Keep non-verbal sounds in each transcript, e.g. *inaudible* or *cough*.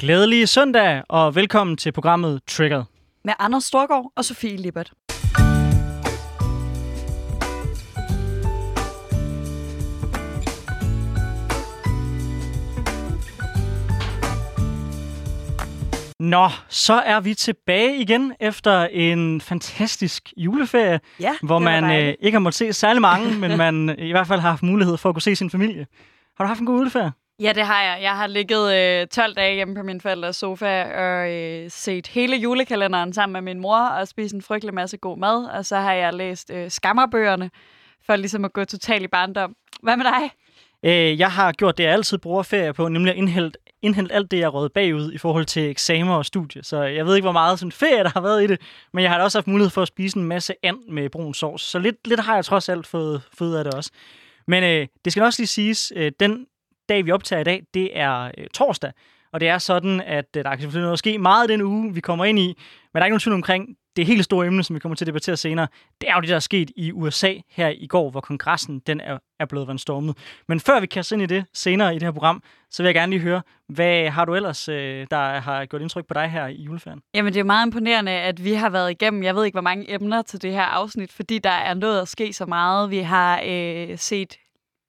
Glædelig søndag, og velkommen til programmet Triggered. Med Anders Storgård og Sofie Lippert. Nå, så er vi tilbage igen efter en fantastisk juleferie, Ja, hvor man øh, ikke har måttet se særlig mange, men man i hvert fald har haft mulighed for at kunne se sin familie. Har du haft en god juleferie? Ja, det har jeg. Jeg har ligget øh, 12 dage hjemme på min forældres sofa og øh, set hele julekalenderen sammen med min mor og spist en frygtelig masse god mad. Og så har jeg læst øh, skammerbøgerne for ligesom at gå totalt i barndom. Hvad med dig? Øh, jeg har gjort det, jeg altid bruger ferie på, nemlig at indhente, indhente alt det, jeg råd bagud i forhold til eksamener og studie. Så jeg ved ikke, hvor meget sådan ferie, der har været i det, men jeg har da også haft mulighed for at spise en masse and med brun sovs. Så lidt, lidt har jeg trods alt fået, fået af det også. Men øh, det skal også lige siges, øh, den dag, vi optager i dag, det er øh, torsdag. Og det er sådan, at øh, der kan selvfølgelig noget ske meget den uge, vi kommer ind i. Men der er ikke nogen tvivl omkring det helt store emne, som vi kommer til at debattere senere. Det er jo det, der er sket i USA her i går, hvor kongressen den er, er blevet vandstormet. Men før vi kaster ind i det senere i det her program, så vil jeg gerne lige høre, hvad har du ellers, øh, der har gjort indtryk på dig her i juleferien? Jamen, det er meget imponerende, at vi har været igennem, jeg ved ikke, hvor mange emner til det her afsnit, fordi der er nået at ske så meget. Vi har øh, set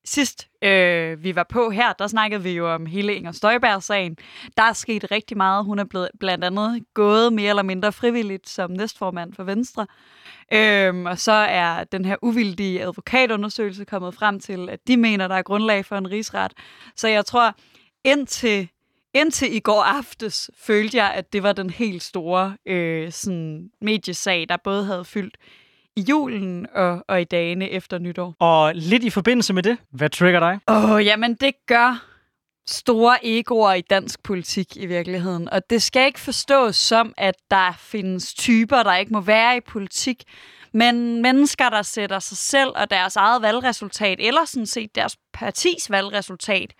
sidst øh, vi var på her, der snakkede vi jo om hele Inger Støjberg-sagen. Der er sket rigtig meget. Hun er blevet blandt andet gået mere eller mindre frivilligt som næstformand for Venstre. Øhm, og så er den her uvildige advokatundersøgelse kommet frem til, at de mener, der er grundlag for en rigsret. Så jeg tror, indtil, indtil i går aftes følte jeg, at det var den helt store øh, sådan, mediesag, der både havde fyldt i julen og, og i dagene efter nytår. Og lidt i forbindelse med det, hvad trigger dig? Åh, oh, jamen det gør store egoer i dansk politik i virkeligheden. Og det skal ikke forstås som, at der findes typer, der ikke må være i politik, men mennesker, der sætter sig selv og deres eget valgresultat, eller sådan set deres partis valgresultat,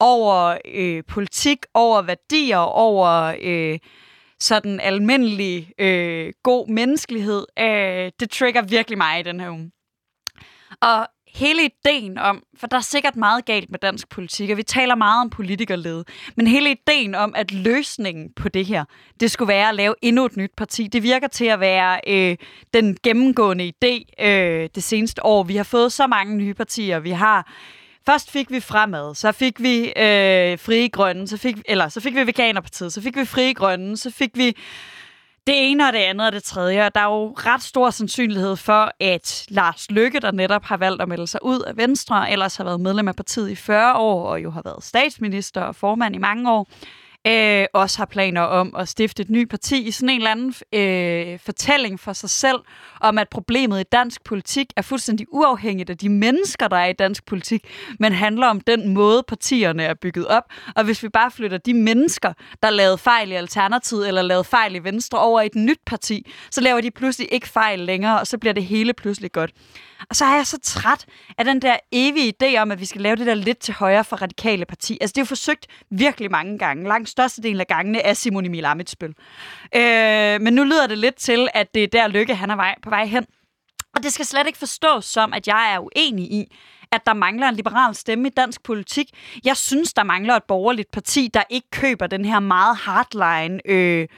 over øh, politik, over værdier, over øh, sådan almindelig øh, god menneskelighed, øh, det trigger virkelig mig i den her uge. Og hele ideen om, for der er sikkert meget galt med dansk politik, og vi taler meget om politikerled, men hele ideen om, at løsningen på det her, det skulle være at lave endnu et nyt parti, det virker til at være øh, den gennemgående idé øh, det seneste år. Vi har fået så mange nye partier, vi har Først fik vi Fremad, så fik vi øh, Frie Grønne, så fik, eller så fik vi Veganerpartiet, så fik vi Frie Grønne, så fik vi det ene og det andet og det tredje. Og der er jo ret stor sandsynlighed for, at Lars Løkke, der netop har valgt at melde sig ud af Venstre, ellers har været medlem af partiet i 40 år, og jo har været statsminister og formand i mange år, øh, også har planer om at stifte et nyt parti i sådan en eller anden øh, fortælling for sig selv, om at problemet i dansk politik er fuldstændig uafhængigt af de mennesker, der er i dansk politik, men handler om den måde, partierne er bygget op. Og hvis vi bare flytter de mennesker, der lavede fejl i Alternativet eller lavede fejl i Venstre over i et nyt parti, så laver de pludselig ikke fejl længere, og så bliver det hele pludselig godt. Og så er jeg så træt af den der evige idé om, at vi skal lave det der lidt til højre for radikale parti. Altså, det er jo forsøgt virkelig mange gange. Langt størstedelen af gangene er Simon Emil Amitsbøl. Øh, men nu lyder det lidt til, at det er der Lykke, han er vej, på vej hen. Og det skal slet ikke forstås som, at jeg er uenig i, at der mangler en liberal stemme i dansk politik. Jeg synes, der mangler et borgerligt parti, der ikke køber den her meget hardline... Øh,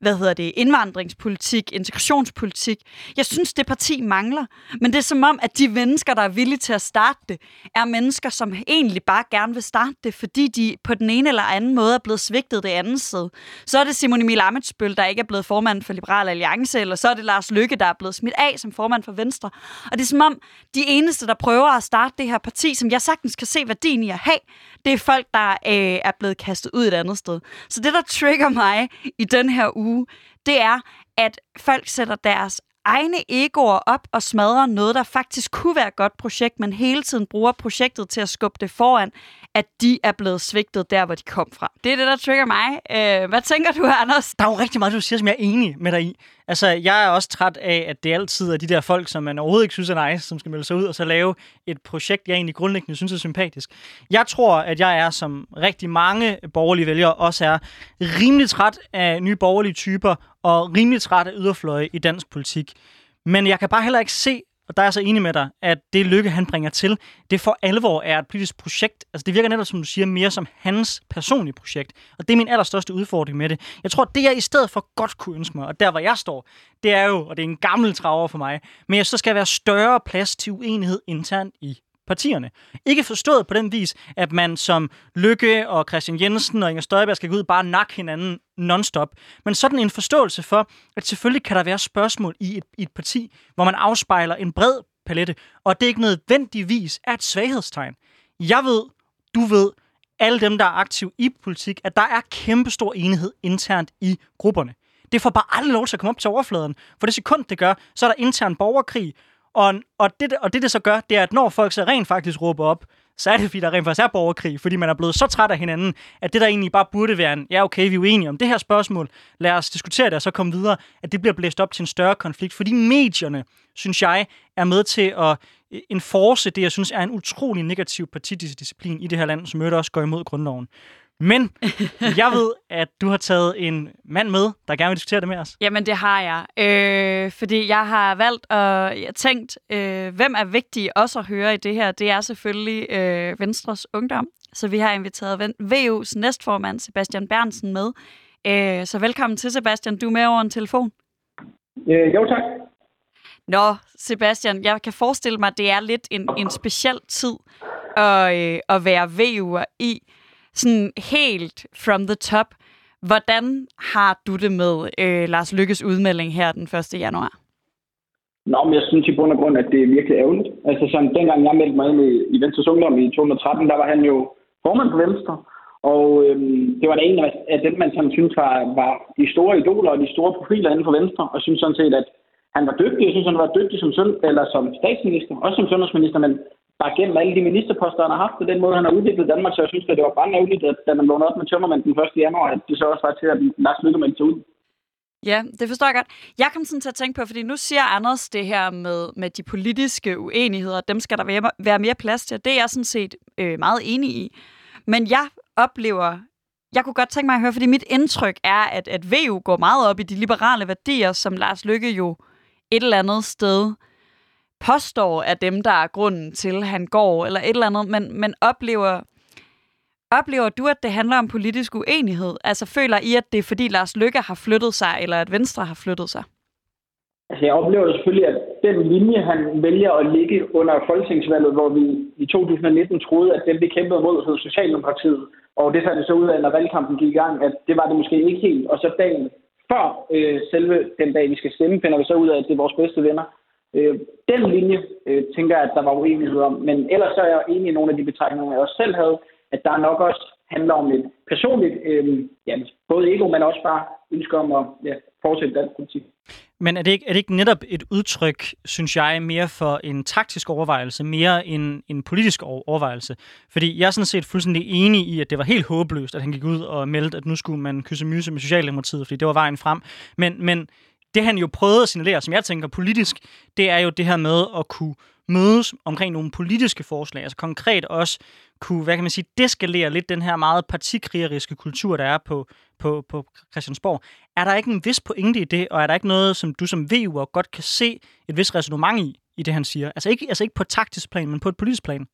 hvad hedder det, indvandringspolitik, integrationspolitik. Jeg synes, det parti mangler. Men det er som om, at de mennesker, der er villige til at starte det, er mennesker, som egentlig bare gerne vil starte det, fordi de på den ene eller anden måde er blevet svigtet det andet sted. Så er det Simon Emil Amitsbøl, der ikke er blevet formand for Liberal Alliance, eller så er det Lars Lykke, der er blevet smidt af som formand for Venstre. Og det er som om, de eneste, der prøver at starte det her parti, som jeg sagtens kan se værdien i at have, det er folk, der øh, er blevet kastet ud et andet sted. Så det, der trigger mig i den her uge, det er, at folk sætter deres egne egoer op og smadrer noget, der faktisk kunne være et godt projekt, men hele tiden bruger projektet til at skubbe det foran, at de er blevet svigtet der, hvor de kom fra. Det er det, der trigger mig. Øh, hvad tænker du, Anders? Der er jo rigtig meget, du siger, som jeg er enig med dig i. Altså, jeg er også træt af, at det altid er de der folk, som man overhovedet ikke synes er nice, som skal melde sig ud og så lave et projekt, jeg egentlig grundlæggende synes er sympatisk. Jeg tror, at jeg er, som rigtig mange borgerlige vælgere også er, rimelig træt af nye borgerlige typer og rimelig træt af yderfløje i dansk politik. Men jeg kan bare heller ikke se og der er jeg så enig med dig, at det lykke, han bringer til, det for alvor er et politisk projekt. Altså det virker netop, som du siger, mere som hans personlige projekt. Og det er min allerstørste udfordring med det. Jeg tror, det jeg i stedet for godt kunne ønske mig, og der hvor jeg står, det er jo, og det er en gammel traver for mig, men jeg så skal være større plads til uenighed internt i partierne. Ikke forstået på den vis, at man som Lykke og Christian Jensen og Inger Støjberg skal gå ud og bare nakke hinanden nonstop. Men sådan en forståelse for, at selvfølgelig kan der være spørgsmål i et, i et parti, hvor man afspejler en bred palette, og det ikke nødvendigvis er et svaghedstegn. Jeg ved, du ved, alle dem, der er aktive i politik, at der er kæmpestor enighed internt i grupperne. Det får bare aldrig lov til at komme op til overfladen. For det sekund, det gør, så er der intern borgerkrig, og, og, det, og det, det så gør, det er, at når folk så rent faktisk råber op, så er det, fordi der rent faktisk er borgerkrig, fordi man er blevet så træt af hinanden, at det, der egentlig bare burde være en, ja okay, vi er uenige om det her spørgsmål, lad os diskutere det og så komme videre, at det bliver blæst op til en større konflikt, fordi medierne, synes jeg, er med til at øh, enforce det, jeg synes er en utrolig negativ partidisciplin i det her land, som øvrigt også går imod grundloven. Men jeg ved, at du har taget en mand med, der gerne vil diskutere det med os. Jamen, det har jeg. Øh, fordi jeg har valgt og jeg tænkt, øh, hvem er vigtig også at høre i det her? Det er selvfølgelig øh, Venstres Ungdom. Så vi har inviteret VU's næstformand, Sebastian Bernsen, med. Øh, så velkommen til, Sebastian. Du er med over en telefon. Øh, jo, tak. Nå, Sebastian, jeg kan forestille mig, at det er lidt en, en speciel tid at, øh, at være VU'er i sådan helt from the top. Hvordan har du det med øh, Lars Lykkes udmelding her den 1. januar? Nå, men jeg synes i bund og grund, at det er virkelig ærgerligt. Altså sådan, dengang jeg meldte mig ind i, i Venstres Ungdom i 2013, der var han jo formand for Venstre. Og øhm, det var da en af, af dem, man sådan synes var, var de store idoler og de store profiler inden for Venstre. Og synes sådan set, at han var dygtig. Jeg synes, han var dygtig som, søn, eller som statsminister, også som sundhedsminister, men bare gennem alle de ministerposter, han har haft, og den måde, han har udviklet Danmark, så jeg synes, at det var bare nævligt, at da man vågnede op med tømmermand den 1. januar, at det så også var til, at Lars Lykke tog ud. Ja, det forstår jeg godt. Jeg kom sådan til at tænke på, fordi nu siger Anders det her med, med de politiske uenigheder, dem skal der være, være mere plads til, det er jeg sådan set øh, meget enig i. Men jeg oplever, jeg kunne godt tænke mig at høre, fordi mit indtryk er, at, at VU går meget op i de liberale værdier, som Lars Lykke jo et eller andet sted påstår er dem, der er grunden til, at han går, eller et eller andet, men, men oplever, oplever du, at det handler om politisk uenighed? Altså føler I, at det er fordi Lars Lykke har flyttet sig, eller at Venstre har flyttet sig? Altså jeg oplever selvfølgelig, at den linje, han vælger at ligge under folketingsvalget, hvor vi i 2019 troede, at dem, vi kæmpede mod, hed Socialdemokratiet, og det fandt det så ud af, når valgkampen gik i gang, at det var det måske ikke helt. Og så dagen før øh, selve den dag, vi skal stemme, finder vi så ud af, at det er vores bedste venner. Øh, den linje øh, tænker jeg, at der var uenighed om. Men ellers så er jeg enig i nogle af de betragtninger, jeg også selv havde, at der nok også handler om et personligt, øh, ja, både ego, men også bare ønske om at ja, fortsætte dansk politik. Men er det, ikke, er det ikke netop et udtryk, synes jeg, mere for en taktisk overvejelse, mere end en politisk overvejelse? Fordi jeg er sådan set fuldstændig enig i, at det var helt håbløst, at han gik ud og meldte, at nu skulle man kysse myse med Socialdemokratiet, fordi det var vejen frem. Men, men det han jo prøvede at signalere, som jeg tænker politisk, det er jo det her med at kunne mødes omkring nogle politiske forslag, altså konkret også kunne, hvad kan man sige, deskalere lidt den her meget partikrigeriske kultur, der er på, på, på Christiansborg. Er der ikke en vis pointe i det, og er der ikke noget, som du som VU'er godt kan se et vis resonemang i, i det han siger? Altså ikke, altså ikke på taktisk plan, men på et politisk plan?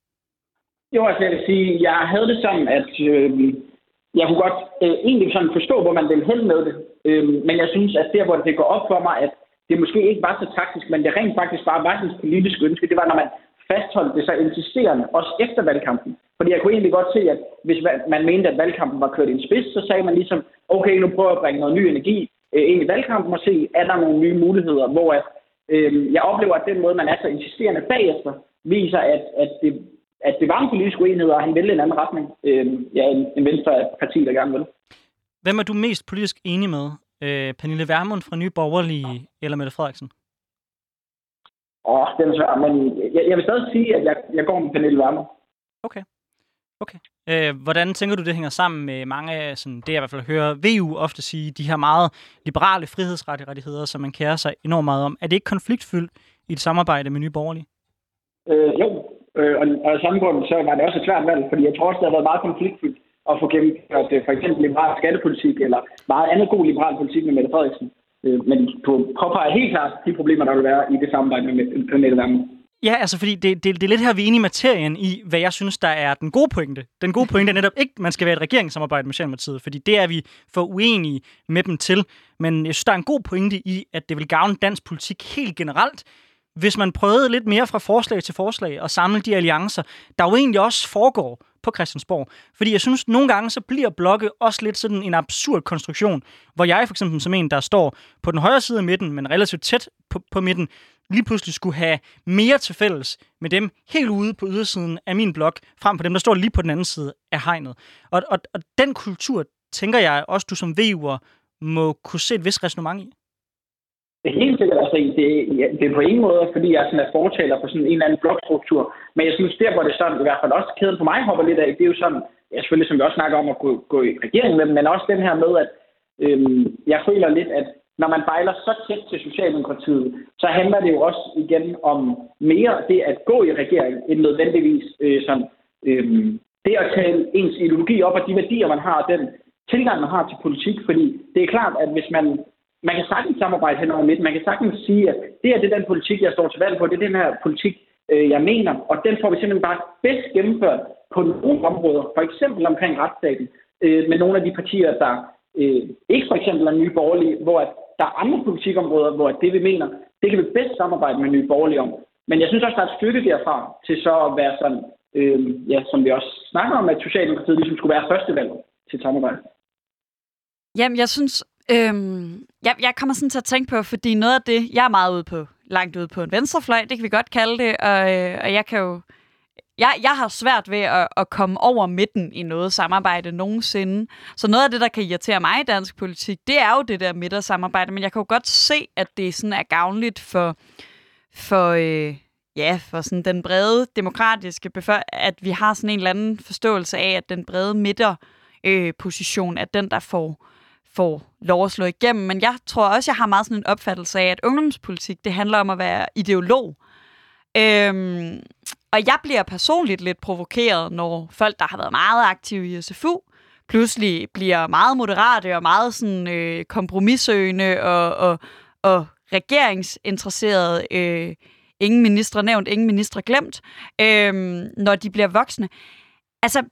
Jo, altså jeg vil sige, jeg havde det sådan, at øh, jeg kunne godt øh, egentlig sådan forstå, hvor man ville hen med det. Øh, men jeg synes, at der, hvor det går op for mig, at det måske ikke var så taktisk, men det rent faktisk bare var hans politiske ønske, det var, når man fastholdt det så insisterende, også efter valgkampen. Fordi jeg kunne egentlig godt se, at hvis man mente, at valgkampen var kørt i en spids, så sagde man ligesom, okay, nu prøver jeg at bringe noget ny energi øh, ind i valgkampen og se, er der nogle nye muligheder, hvor at, øh, jeg oplever, at den måde, man er så insisterende bagefter, viser, at, at det at det var en politisk uenighed, og han ville en anden retning øh, ja, en, en venstre parti, der gerne vil. Hvem er du mest politisk enig med? Øh, Pernille Vermund fra Nye Borgerlige eller Mette Frederiksen? Åh, oh, det er svært, men jeg, jeg vil stadig sige, at jeg, jeg går med Pernille Vermund. Okay. Okay. Øh, hvordan tænker du, det hænger sammen med mange af, sådan, det jeg i hvert fald hører VU ofte sige, de her meget liberale frihedsrettigheder, som man kærer sig enormt meget om. Er det ikke konfliktfyldt i et samarbejde med Nye Borgerlige? Øh, jo, øh, og, og af samme grund, så var det også et svært valg, fordi jeg tror også, det har været meget konfliktfyldt at få gennemført øh, for eksempel liberal skattepolitik, eller meget andet god liberal politik med Mette Frederiksen. Øh, men du påpeger helt klart de problemer, der vil være i det samarbejde med Mette Vermund. Ja, altså fordi det, det, det er lidt her, vi er enige i materien i, hvad jeg synes, der er den gode pointe. Den gode pointe er netop ikke, at man skal være et regeringssamarbejde med Socialdemokratiet, fordi det er vi for uenige med dem til. Men jeg synes, der er en god pointe i, at det vil gavne dansk politik helt generelt, hvis man prøvede lidt mere fra forslag til forslag og samle de alliancer, der jo egentlig også foregår på Christiansborg. Fordi jeg synes, nogle gange så bliver blokke også lidt sådan en absurd konstruktion, hvor jeg for eksempel som en, der står på den højre side af midten, men relativt tæt på, på midten, lige pludselig skulle have mere til fælles med dem helt ude på ydersiden af min blok, frem for dem, der står lige på den anden side af hegnet. Og, og, og den kultur, tænker jeg også, du som VU'er må kunne se et vis resonemang i. Det helt sikkert, altså, det, det er på ingen måde, fordi jeg sådan er fortaler for sådan en eller anden blokstruktur. Men jeg synes, der hvor det sådan, i hvert fald også kæden for mig hopper lidt af, det er jo sådan, ja, selvfølgelig som vi også snakker om at gå, gå i regeringen med men også den her med, at øhm, jeg føler lidt, at når man bejler så tæt til Socialdemokratiet, så handler det jo også igen om mere det at gå i regering, end nødvendigvis øh, sådan, øh, det at tale ens ideologi op og de værdier, man har, og den tilgang, man har til politik. Fordi det er klart, at hvis man man kan sagtens samarbejde hen over midt. Man kan sagtens sige, at det er det den politik, jeg står til valg på. Det er den her politik, øh, jeg mener. Og den får vi simpelthen bare bedst gennemført på nogle områder. For eksempel omkring retsstaten. Øh, med nogle af de partier, der øh, ikke for eksempel er nye borgerlige, hvor at der er andre politikområder, hvor at det vi mener, det kan vi bedst samarbejde med nye borgerlige om. Men jeg synes også, der er et stykke derfra til så at være sådan, øh, ja, som vi også snakker om, at Socialdemokratiet ligesom skulle være første valg til samarbejde. Jamen, jeg synes, Øhm, jeg, jeg kommer sådan til at tænke på, fordi noget af det, jeg er meget ude på, langt ude på en venstrefløj, det kan vi godt kalde det, og, øh, og jeg kan jo jeg, jeg har svært ved at, at komme over midten i noget samarbejde nogensinde. Så noget af det, der kan irritere mig i dansk politik, det er jo det der midtersamarbejde, men jeg kan jo godt se, at det sådan er gavnligt for, for, øh, ja, for sådan den brede demokratiske befolkning, at vi har sådan en eller anden forståelse af, at den brede midterposition øh, er den, der får, får lov at slå igennem. Men jeg tror også, jeg har meget sådan en opfattelse af, at ungdomspolitik, det handler om at være ideolog. Øhm, og jeg bliver personligt lidt provokeret, når folk, der har været meget aktive i SFU, pludselig bliver meget moderate og meget sådan, øh, kompromissøgende og, og, og regeringsinteresserede. Øh, ingen ministre nævnt, ingen ministre glemt, øh, når de bliver voksne. Altså,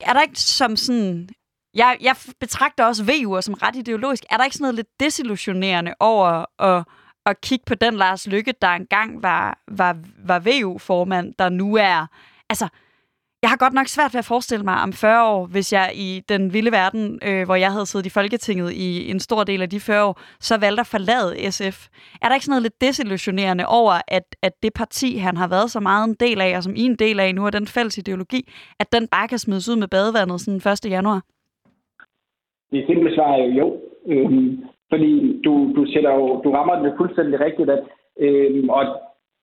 er der ikke som sådan jeg, jeg betragter også VU'er som ret ideologisk. Er der ikke sådan noget lidt desillusionerende over at, at kigge på den Lars Lykke, der engang var, var, var VU-formand, der nu er... Altså, jeg har godt nok svært ved at forestille mig om 40 år, hvis jeg i den vilde verden, øh, hvor jeg havde siddet i Folketinget i en stor del af de 40 år, så valgte at forlade SF. Er der ikke sådan noget lidt desillusionerende over, at, at det parti, han har været så meget en del af, og som I en del af nu, er den fælles ideologi, at den bare kan smides ud med badevandet sådan 1. januar? Det simple svar er jo jo. Øhm, fordi du, du, sætter jo, du rammer det fuldstændig rigtigt, at, øhm, og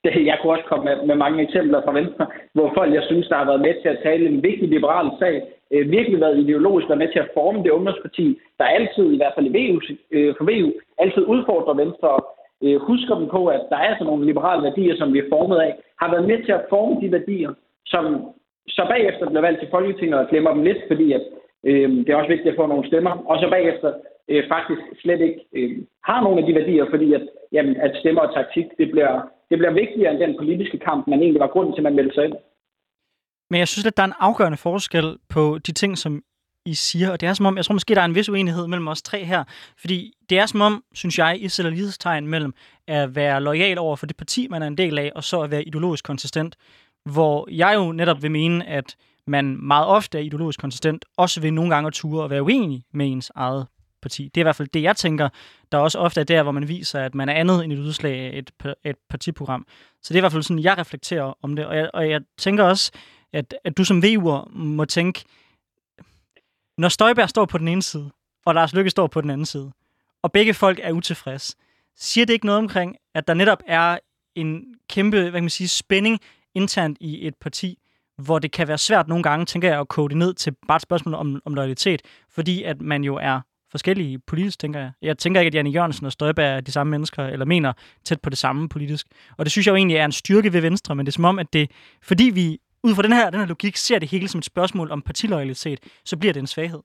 det, *laughs* jeg kunne også komme med, med mange eksempler fra Venstre, hvor folk, jeg synes, der har været med til at tale en vigtig liberal sag, øh, virkelig været ideologisk og med til at forme det ungdomsparti, der altid, i hvert fald i VU, øh, for VU, altid udfordrer Venstre og øh, husker dem på, at der er sådan nogle liberale værdier, som vi er formet af, har været med til at forme de værdier, som så bagefter bliver valgt til Folketinget og glemmer dem lidt, fordi at Øh, det er også vigtigt at få nogle stemmer. Og så bagefter øh, faktisk slet ikke øh, har nogle af de værdier, fordi at, jamen, at stemmer og taktik, det bliver, det bliver vigtigere end den politiske kamp, man egentlig var grunden til, at man meldte sig ind. Men jeg synes, at der er en afgørende forskel på de ting, som I siger, og det er som om, jeg tror måske, der er en vis uenighed mellem os tre her, fordi det er som om, synes jeg, I sætter lighedstegn mellem at være lojal over for det parti, man er en del af, og så at være ideologisk konsistent, hvor jeg jo netop vil mene, at man meget ofte er ideologisk konsistent, også ved nogle gange at ture og være uenig med ens eget parti. Det er i hvert fald det, jeg tænker, der også ofte er der, hvor man viser, at man er andet end et udslag af et, et partiprogram. Så det er i hvert fald sådan, jeg reflekterer om det. Og jeg, og jeg tænker også, at, at du som VU'er må tænke, når Støjberg står på den ene side, og Lars Lykke står på den anden side, og begge folk er utilfredse, siger det ikke noget omkring, at der netop er en kæmpe hvad kan man sige, spænding internt i et parti, hvor det kan være svært nogle gange, tænker jeg, at kode det ned til bare et spørgsmål om, om loyalitet, fordi at man jo er forskellige politisk, tænker jeg. Jeg tænker ikke, at Janne Jørgensen og Støjberg er de samme mennesker, eller mener tæt på det samme politisk. Og det synes jeg jo egentlig er en styrke ved Venstre, men det er som om, at det, fordi vi ud fra den her, den her logik ser det hele som et spørgsmål om partiloyalitet, så bliver det en svaghed.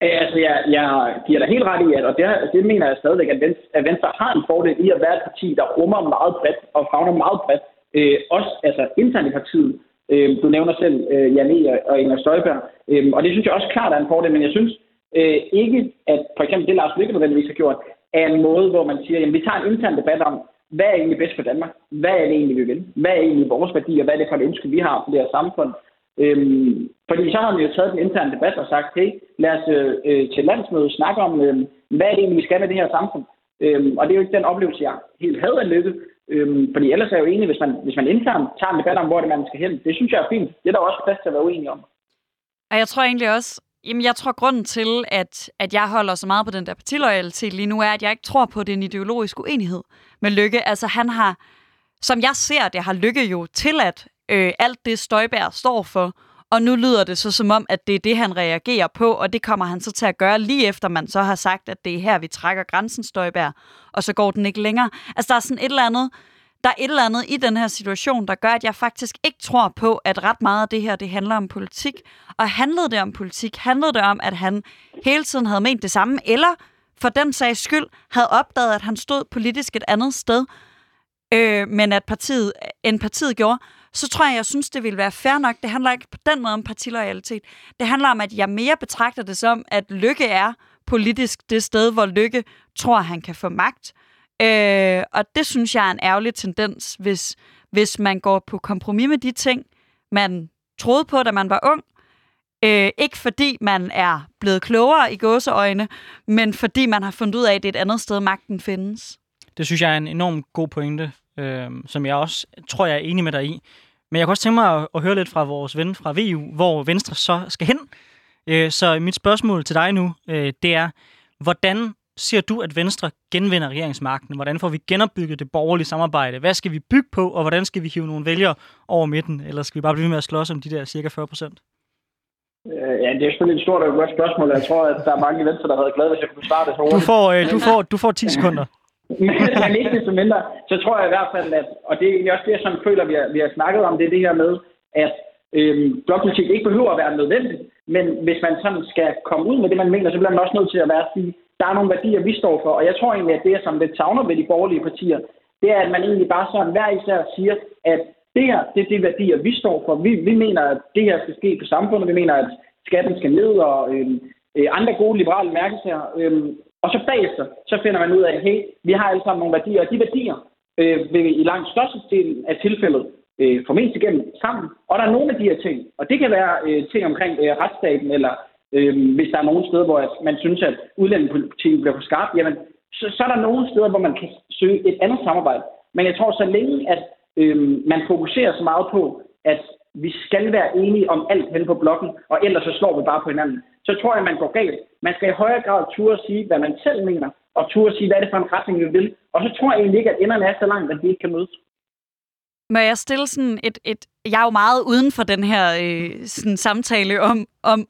Altså, jeg, jeg giver dig helt ret i, at, og det, det mener jeg stadigvæk, at Venstre, at Venstre har en fordel i at være et parti, der rummer meget bredt og fagner meget bredt. Øh, også altså, internt i partiet. Øh, du nævner selv øh, Janne og Inger Støjberg. Øh, og det synes jeg også klart er en fordel, men jeg synes øh, ikke, at for eksempel det, Lars Lykke nødvendigvis har gjort, er en måde, hvor man siger, at vi tager en intern debat om, hvad er egentlig bedst for Danmark? Hvad er det egentlig, vi vil? Hvad er egentlig vores værdier? Hvad er det for et ønske, vi har for det her samfund? Øhm, fordi så har vi jo taget den interne debat og sagt, hey, lad os øh, til landsmødet snakke om, øh, hvad er det egentlig, vi skal med det her samfund? Øhm, og det er jo ikke den oplevelse, jeg helt havde af lykke. Øhm, fordi ellers er jeg jo enig, hvis man, hvis man internt tager en debat om, hvor det man skal hen. Det synes jeg er fint. Det er der også plads til at være uenig om. Og jeg tror egentlig også, Jamen, jeg tror, grunden til, at, at jeg holder så meget på den der partiloyalitet lige nu, er, at jeg ikke tror på, at det er en ideologisk uenighed med Lykke. Altså, han har, som jeg ser det, har Lykke jo tilladt øh, alt det, Støjbær står for. Og nu lyder det så som om, at det er det, han reagerer på, og det kommer han så til at gøre lige efter, man så har sagt, at det er her, vi trækker grænsen, Støjbær, og så går den ikke længere. Altså, der er sådan et eller andet, der er et eller andet i den her situation, der gør, at jeg faktisk ikke tror på, at ret meget af det her, det handler om politik. Og handlede det om politik? Handlede det om, at han hele tiden havde ment det samme? Eller for den sags skyld havde opdaget, at han stod politisk et andet sted, øh, men at partiet, end partiet gjorde, så tror jeg, jeg synes, det ville være fair nok. Det handler ikke på den måde om partiloyalitet. Det handler om, at jeg mere betragter det som, at Lykke er politisk det sted, hvor Lykke tror, han kan få magt. Øh, og det synes jeg er en ærgerlig tendens, hvis, hvis man går på kompromis med de ting, man troede på, da man var ung. Øh, ikke fordi man er blevet klogere i gåseøjne, men fordi man har fundet ud af, at det er et andet sted, magten findes. Det synes jeg er en enorm god pointe, øh, som jeg også tror, jeg er enig med dig i. Men jeg kan også tænke mig at, at høre lidt fra vores ven fra VU, hvor Venstre så skal hen. Øh, så mit spørgsmål til dig nu, øh, det er, hvordan ser du, at Venstre genvinder regeringsmagten? Hvordan får vi genopbygget det borgerlige samarbejde? Hvad skal vi bygge på, og hvordan skal vi hive nogle vælgere over midten? Eller skal vi bare blive med at slås om de der cirka 40 procent? Øh, ja, det er selvfølgelig et stort og godt spørgsmål. Jeg tror, at der er mange i Venstre, der har været glade, hvis jeg kunne starte det Du får, øh, du får, du får 10 sekunder. *laughs* Men ikke desto mindre, så tror jeg i hvert fald, at, og det er også det, jeg sådan føler, vi har, vi har snakket om, det er det her med, at øhm, blokpolitik ikke behøver at være nødvendigt, men hvis man sådan skal komme ud med det, man mener, så bliver man også nødt til at være at sige, der er nogle værdier, vi står for. Og jeg tror egentlig, at det, som det savner ved de borgerlige partier, det er, at man egentlig bare sådan hver især siger, at det her, det er de værdier, vi står for. Vi, vi mener, at det her skal ske på samfundet. Vi mener, at skatten skal ned, og øhm, øh, andre gode liberale mærkesager. Øh, og så bagefter, så finder man ud af, at hey, vi har alle sammen nogle værdier, og de værdier øh, vil i langt størstedelen af tilfældet øh, formentlig igennem sammen. Og der er nogle af de her ting, og det kan være øh, ting omkring øh, retsstaten, eller øh, hvis der er nogle steder, hvor man synes, at udlændingepolitikken bliver for skarp, jamen, så, så er der nogle steder, hvor man kan søge et andet samarbejde. Men jeg tror, så længe, at øh, man fokuserer så meget på, at vi skal være enige om alt hen på blokken, og ellers så slår vi bare på hinanden, så tror jeg, man går galt. Man skal i højere grad turde sige, hvad man selv mener, og turde sige, hvad er det for en retning, vi vil. Og så tror jeg egentlig ikke, at enderne er så langt, at vi ikke kan mødes. Må jeg stille sådan et, et... Jeg er jo meget uden for den her øh, sådan samtale om, om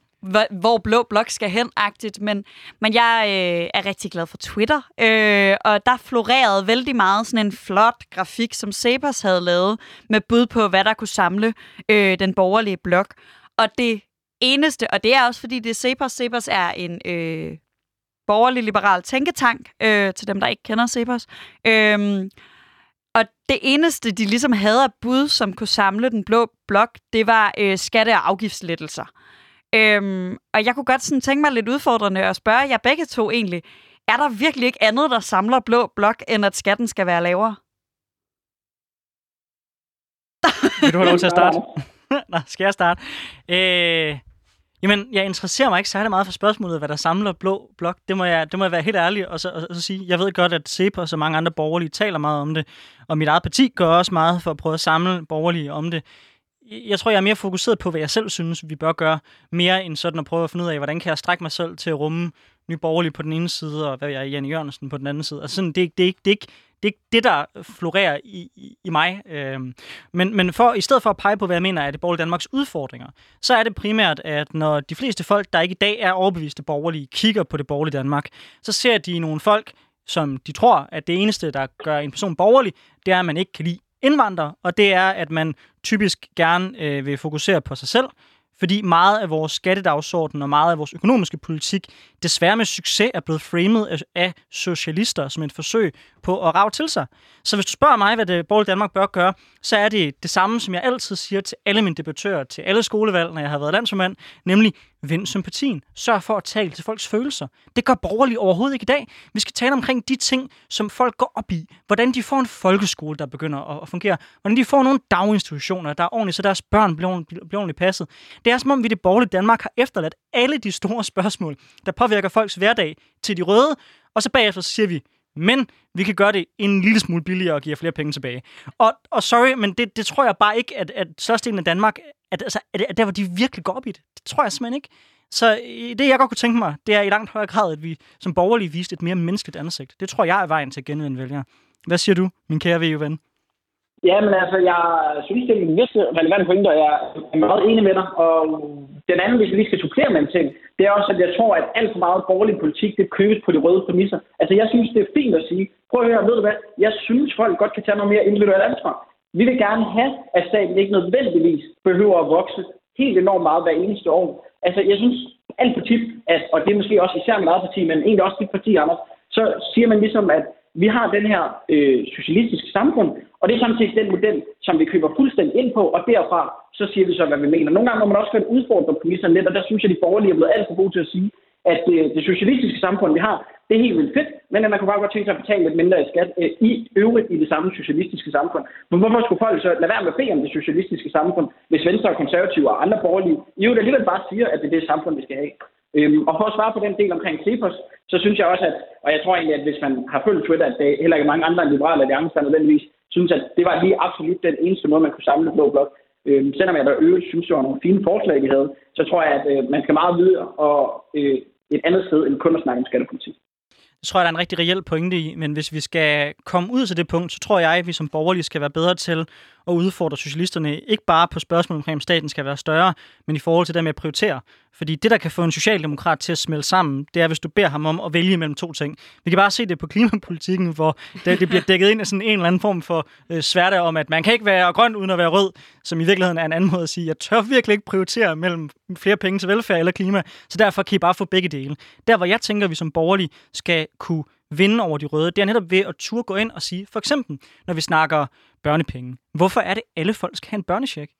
hvor Blå Blok skal hen-agtigt, men, men jeg øh, er rigtig glad for Twitter, øh, og der florerede vældig meget sådan en flot grafik, som Sabers havde lavet, med bud på, hvad der kunne samle øh, den borgerlige blok. Og det eneste, og det er også fordi, det er Cepos. Cepos er en øh, borgerlig liberal tænketank, øh, til dem, der ikke kender Cepos. Øh, og det eneste, de ligesom havde af bud, som kunne samle den blå blok, det var øh, skatte- og afgiftslettelser. Øhm, og jeg kunne godt sådan tænke mig lidt udfordrende at spørge jer begge to egentlig. Er der virkelig ikke andet, der samler blå blok, end at skatten skal være lavere? Vil du have lov til at starte? *laughs* Nå, skal jeg starte? Øh, jamen, jeg interesserer mig ikke særlig meget for spørgsmålet, hvad der samler blå blok. Det må jeg, det må jeg være helt ærlig og så, og så sige. Jeg ved godt, at CEPA og så mange andre borgerlige taler meget om det, og mit eget parti gør også meget for at prøve at samle borgerlige om det jeg tror, jeg er mere fokuseret på, hvad jeg selv synes, vi bør gøre, mere end sådan at prøve at finde ud af, hvordan kan jeg strække mig selv til at rumme Nye Borgerlige på den ene side, og hvad jeg er Jan Jørgensen på den anden side. Altså sådan, det, det, det, det, det, det er ikke det, der florerer i, i, i mig. Øhm, men men for, i stedet for at pege på, hvad jeg mener er det borgerlige Danmarks udfordringer, så er det primært, at når de fleste folk, der ikke i dag er overbeviste borgerlige, kigger på det borgerlige Danmark, så ser de nogle folk, som de tror, at det eneste, der gør en person borgerlig, det er, at man ikke kan lide indvandrere, og det er, at man typisk gerne øh, vil fokusere på sig selv, fordi meget af vores skattedagsorden og meget af vores økonomiske politik desværre med succes er blevet framet af socialister som et forsøg på at rave til sig. Så hvis du spørger mig, hvad det borgerlige Danmark bør gøre, så er det det samme, som jeg altid siger til alle mine debattører, til alle skolevalg, når jeg har været landsformand, nemlig vind sympatien. Sørg for at tale til folks følelser. Det gør borgerlige overhovedet ikke i dag. Vi skal tale omkring de ting, som folk går op i. Hvordan de får en folkeskole, der begynder at fungere. Hvordan de får nogle daginstitutioner, der er ordentligt, så deres børn bliver, bliver ordentligt passet. Det er som om, vi det borgerlige Danmark har efterladt alle de store spørgsmål, der påvirker folks hverdag til de røde, og så bagefter så siger vi, men vi kan gøre det en lille smule billigere og give flere penge tilbage. Og, og sorry, men det, det tror jeg bare ikke, at, at størstedelen af Danmark, at, altså, at, at der hvor de virkelig går op i det. Det tror jeg simpelthen ikke. Så øh, det, jeg godt kunne tænke mig, det er i langt højere grad, at vi som borgerlige viste et mere menneskeligt ansigt. Det tror jeg er vejen til at genvinde vælgere. Hvad siger du, min kære VU-ven? Ja, men altså, jeg synes, det er en vis relevant pointe, og jeg er meget enig med dig. Og den anden, hvis vi lige skal supplere med en ting, det er også, at jeg tror, at alt for meget borgerlig politik, det købes på de røde præmisser. Altså, jeg synes, det er fint at sige, prøv at høre, ved du hvad, jeg synes, folk godt kan tage noget mere individuelt ansvar. Vi vil gerne have, at staten ikke nødvendigvis behøver at vokse helt enormt meget hver eneste år. Altså, jeg synes alt for tit, at, og det er måske også især mit eget parti, men egentlig også dit parti, Anders, så siger man ligesom, at vi har den her øh, socialistiske samfund, og det er samtidig den model, som vi køber fuldstændig ind på, og derfra så siger vi så, hvad vi mener. Nogle gange må man også godt udfordre præmisserne lidt, og der synes jeg, at de borgerlige er blevet alt for gode til at sige, at det, det socialistiske samfund, vi har, det er helt vildt fedt, men at man kunne bare godt tænke sig at betale lidt mindre i skat øh, i øvrigt i det samme socialistiske samfund. Men hvorfor skulle folk så lade være med at bede om det socialistiske samfund, hvis Venstre og konservative og andre borgerlige i øvrigt alligevel bare siger, at det er det samfund, vi skal have? Øhm, og for at svare på den del omkring Cepos, så synes jeg også, at, og jeg tror egentlig, at hvis man har følt Twitter, at det heller ikke mange andre end liberale alliancer, der nødvendigvis synes, at det var lige absolut den eneste måde, man kunne samle blå blok. Øhm, selvom jeg der øvrigt synes, det var nogle fine forslag, vi havde, så tror jeg, at øh, man skal meget videre og øh, et andet sted end kun at snakke om skattepolitik. Det tror jeg, der er en rigtig reel pointe i, men hvis vi skal komme ud til det punkt, så tror jeg, at vi som borgerlige skal være bedre til og udfordre socialisterne, ikke bare på spørgsmålet omkring, om staten skal være større, men i forhold til det med at prioritere. Fordi det, der kan få en socialdemokrat til at smelte sammen, det er, hvis du beder ham om at vælge mellem to ting. Vi kan bare se det på klimapolitikken, hvor det, det bliver dækket ind af sådan en eller anden form for øh, sværte om, at man kan ikke være grøn uden at være rød, som i virkeligheden er en anden måde at sige, jeg tør virkelig ikke prioritere mellem flere penge til velfærd eller klima, så derfor kan I bare få begge dele. Der, hvor jeg tænker, at vi som borgerlige skal kunne vinde over de røde, det er netop ved at turde gå ind og sige, for eksempel, når vi snakker børnepenge, hvorfor er det, alle folk skal have en børnecheck?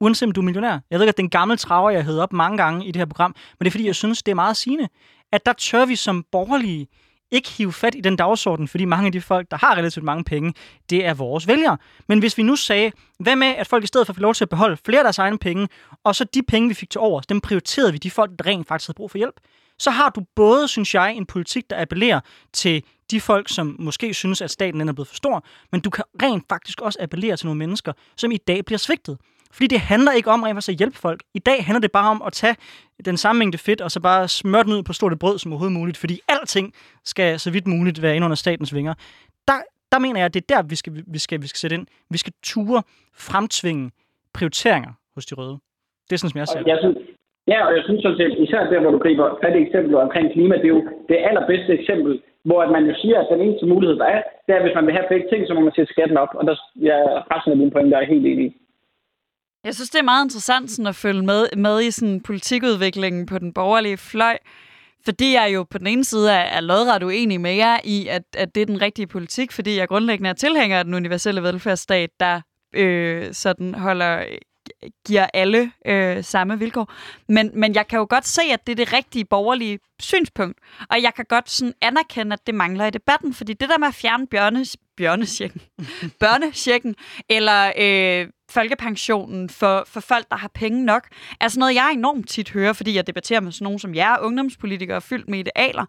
Uanset om du er millionær. Jeg ved ikke, at den gamle traver, jeg hedder op mange gange i det her program, men det er fordi, jeg synes, det er meget sigende, at der tør vi som borgerlige ikke hive fat i den dagsorden, fordi mange af de folk, der har relativt mange penge, det er vores vælgere. Men hvis vi nu sagde, hvad med, at folk i stedet for at få lov til at beholde flere af deres egne penge, og så de penge, vi fik til over, dem prioriterede vi de folk, der rent faktisk havde brug for hjælp, så har du både, synes jeg, en politik, der appellerer til de folk, som måske synes, at staten er blevet for stor, men du kan rent faktisk også appellere til nogle mennesker, som i dag bliver svigtet. Fordi det handler ikke om rent at hjælpe folk. I dag handler det bare om at tage den samme mængde fedt, og så bare smøre den ud på stort brød som overhovedet muligt, fordi alting skal så vidt muligt være ind under statens vinger. Der, der mener jeg, at det er der, vi skal, vi, skal, vi skal sætte ind. Vi skal ture fremtvinge prioriteringer hos de røde. Det er sådan, som jeg ser det. Jeg synes, ja, og jeg synes sådan set, især der, hvor du griber fat i eksemplet omkring klima, det er jo det allerbedste eksempel, hvor man jo siger, at den eneste mulighed, der er, det er, at hvis man vil have begge ting, så må man sætte skatten op. Og der ja, resten af mine pointer er helt enig i. Jeg synes, det er meget interessant sådan, at følge med, med i sådan, politikudviklingen på den borgerlige fløj. Fordi jeg jo på den ene side er, er lodret uenig med jer i, at, at det er den rigtige politik, fordi jeg grundlæggende er tilhænger af den universelle velfærdsstat, der øh, sådan holder giver alle øh, samme vilkår. Men, men jeg kan jo godt se, at det er det rigtige borgerlige synspunkt. Og jeg kan godt sådan anerkende, at det mangler i debatten. Fordi det der med at fjerne bjørnes, bjørnesjekken, *laughs* børnesjekken, eller øh, folkepensionen for, for folk, der har penge nok, er sådan noget, jeg enormt tit hører, fordi jeg debatterer med sådan nogen som jer, ungdomspolitikere, fyldt med idealer.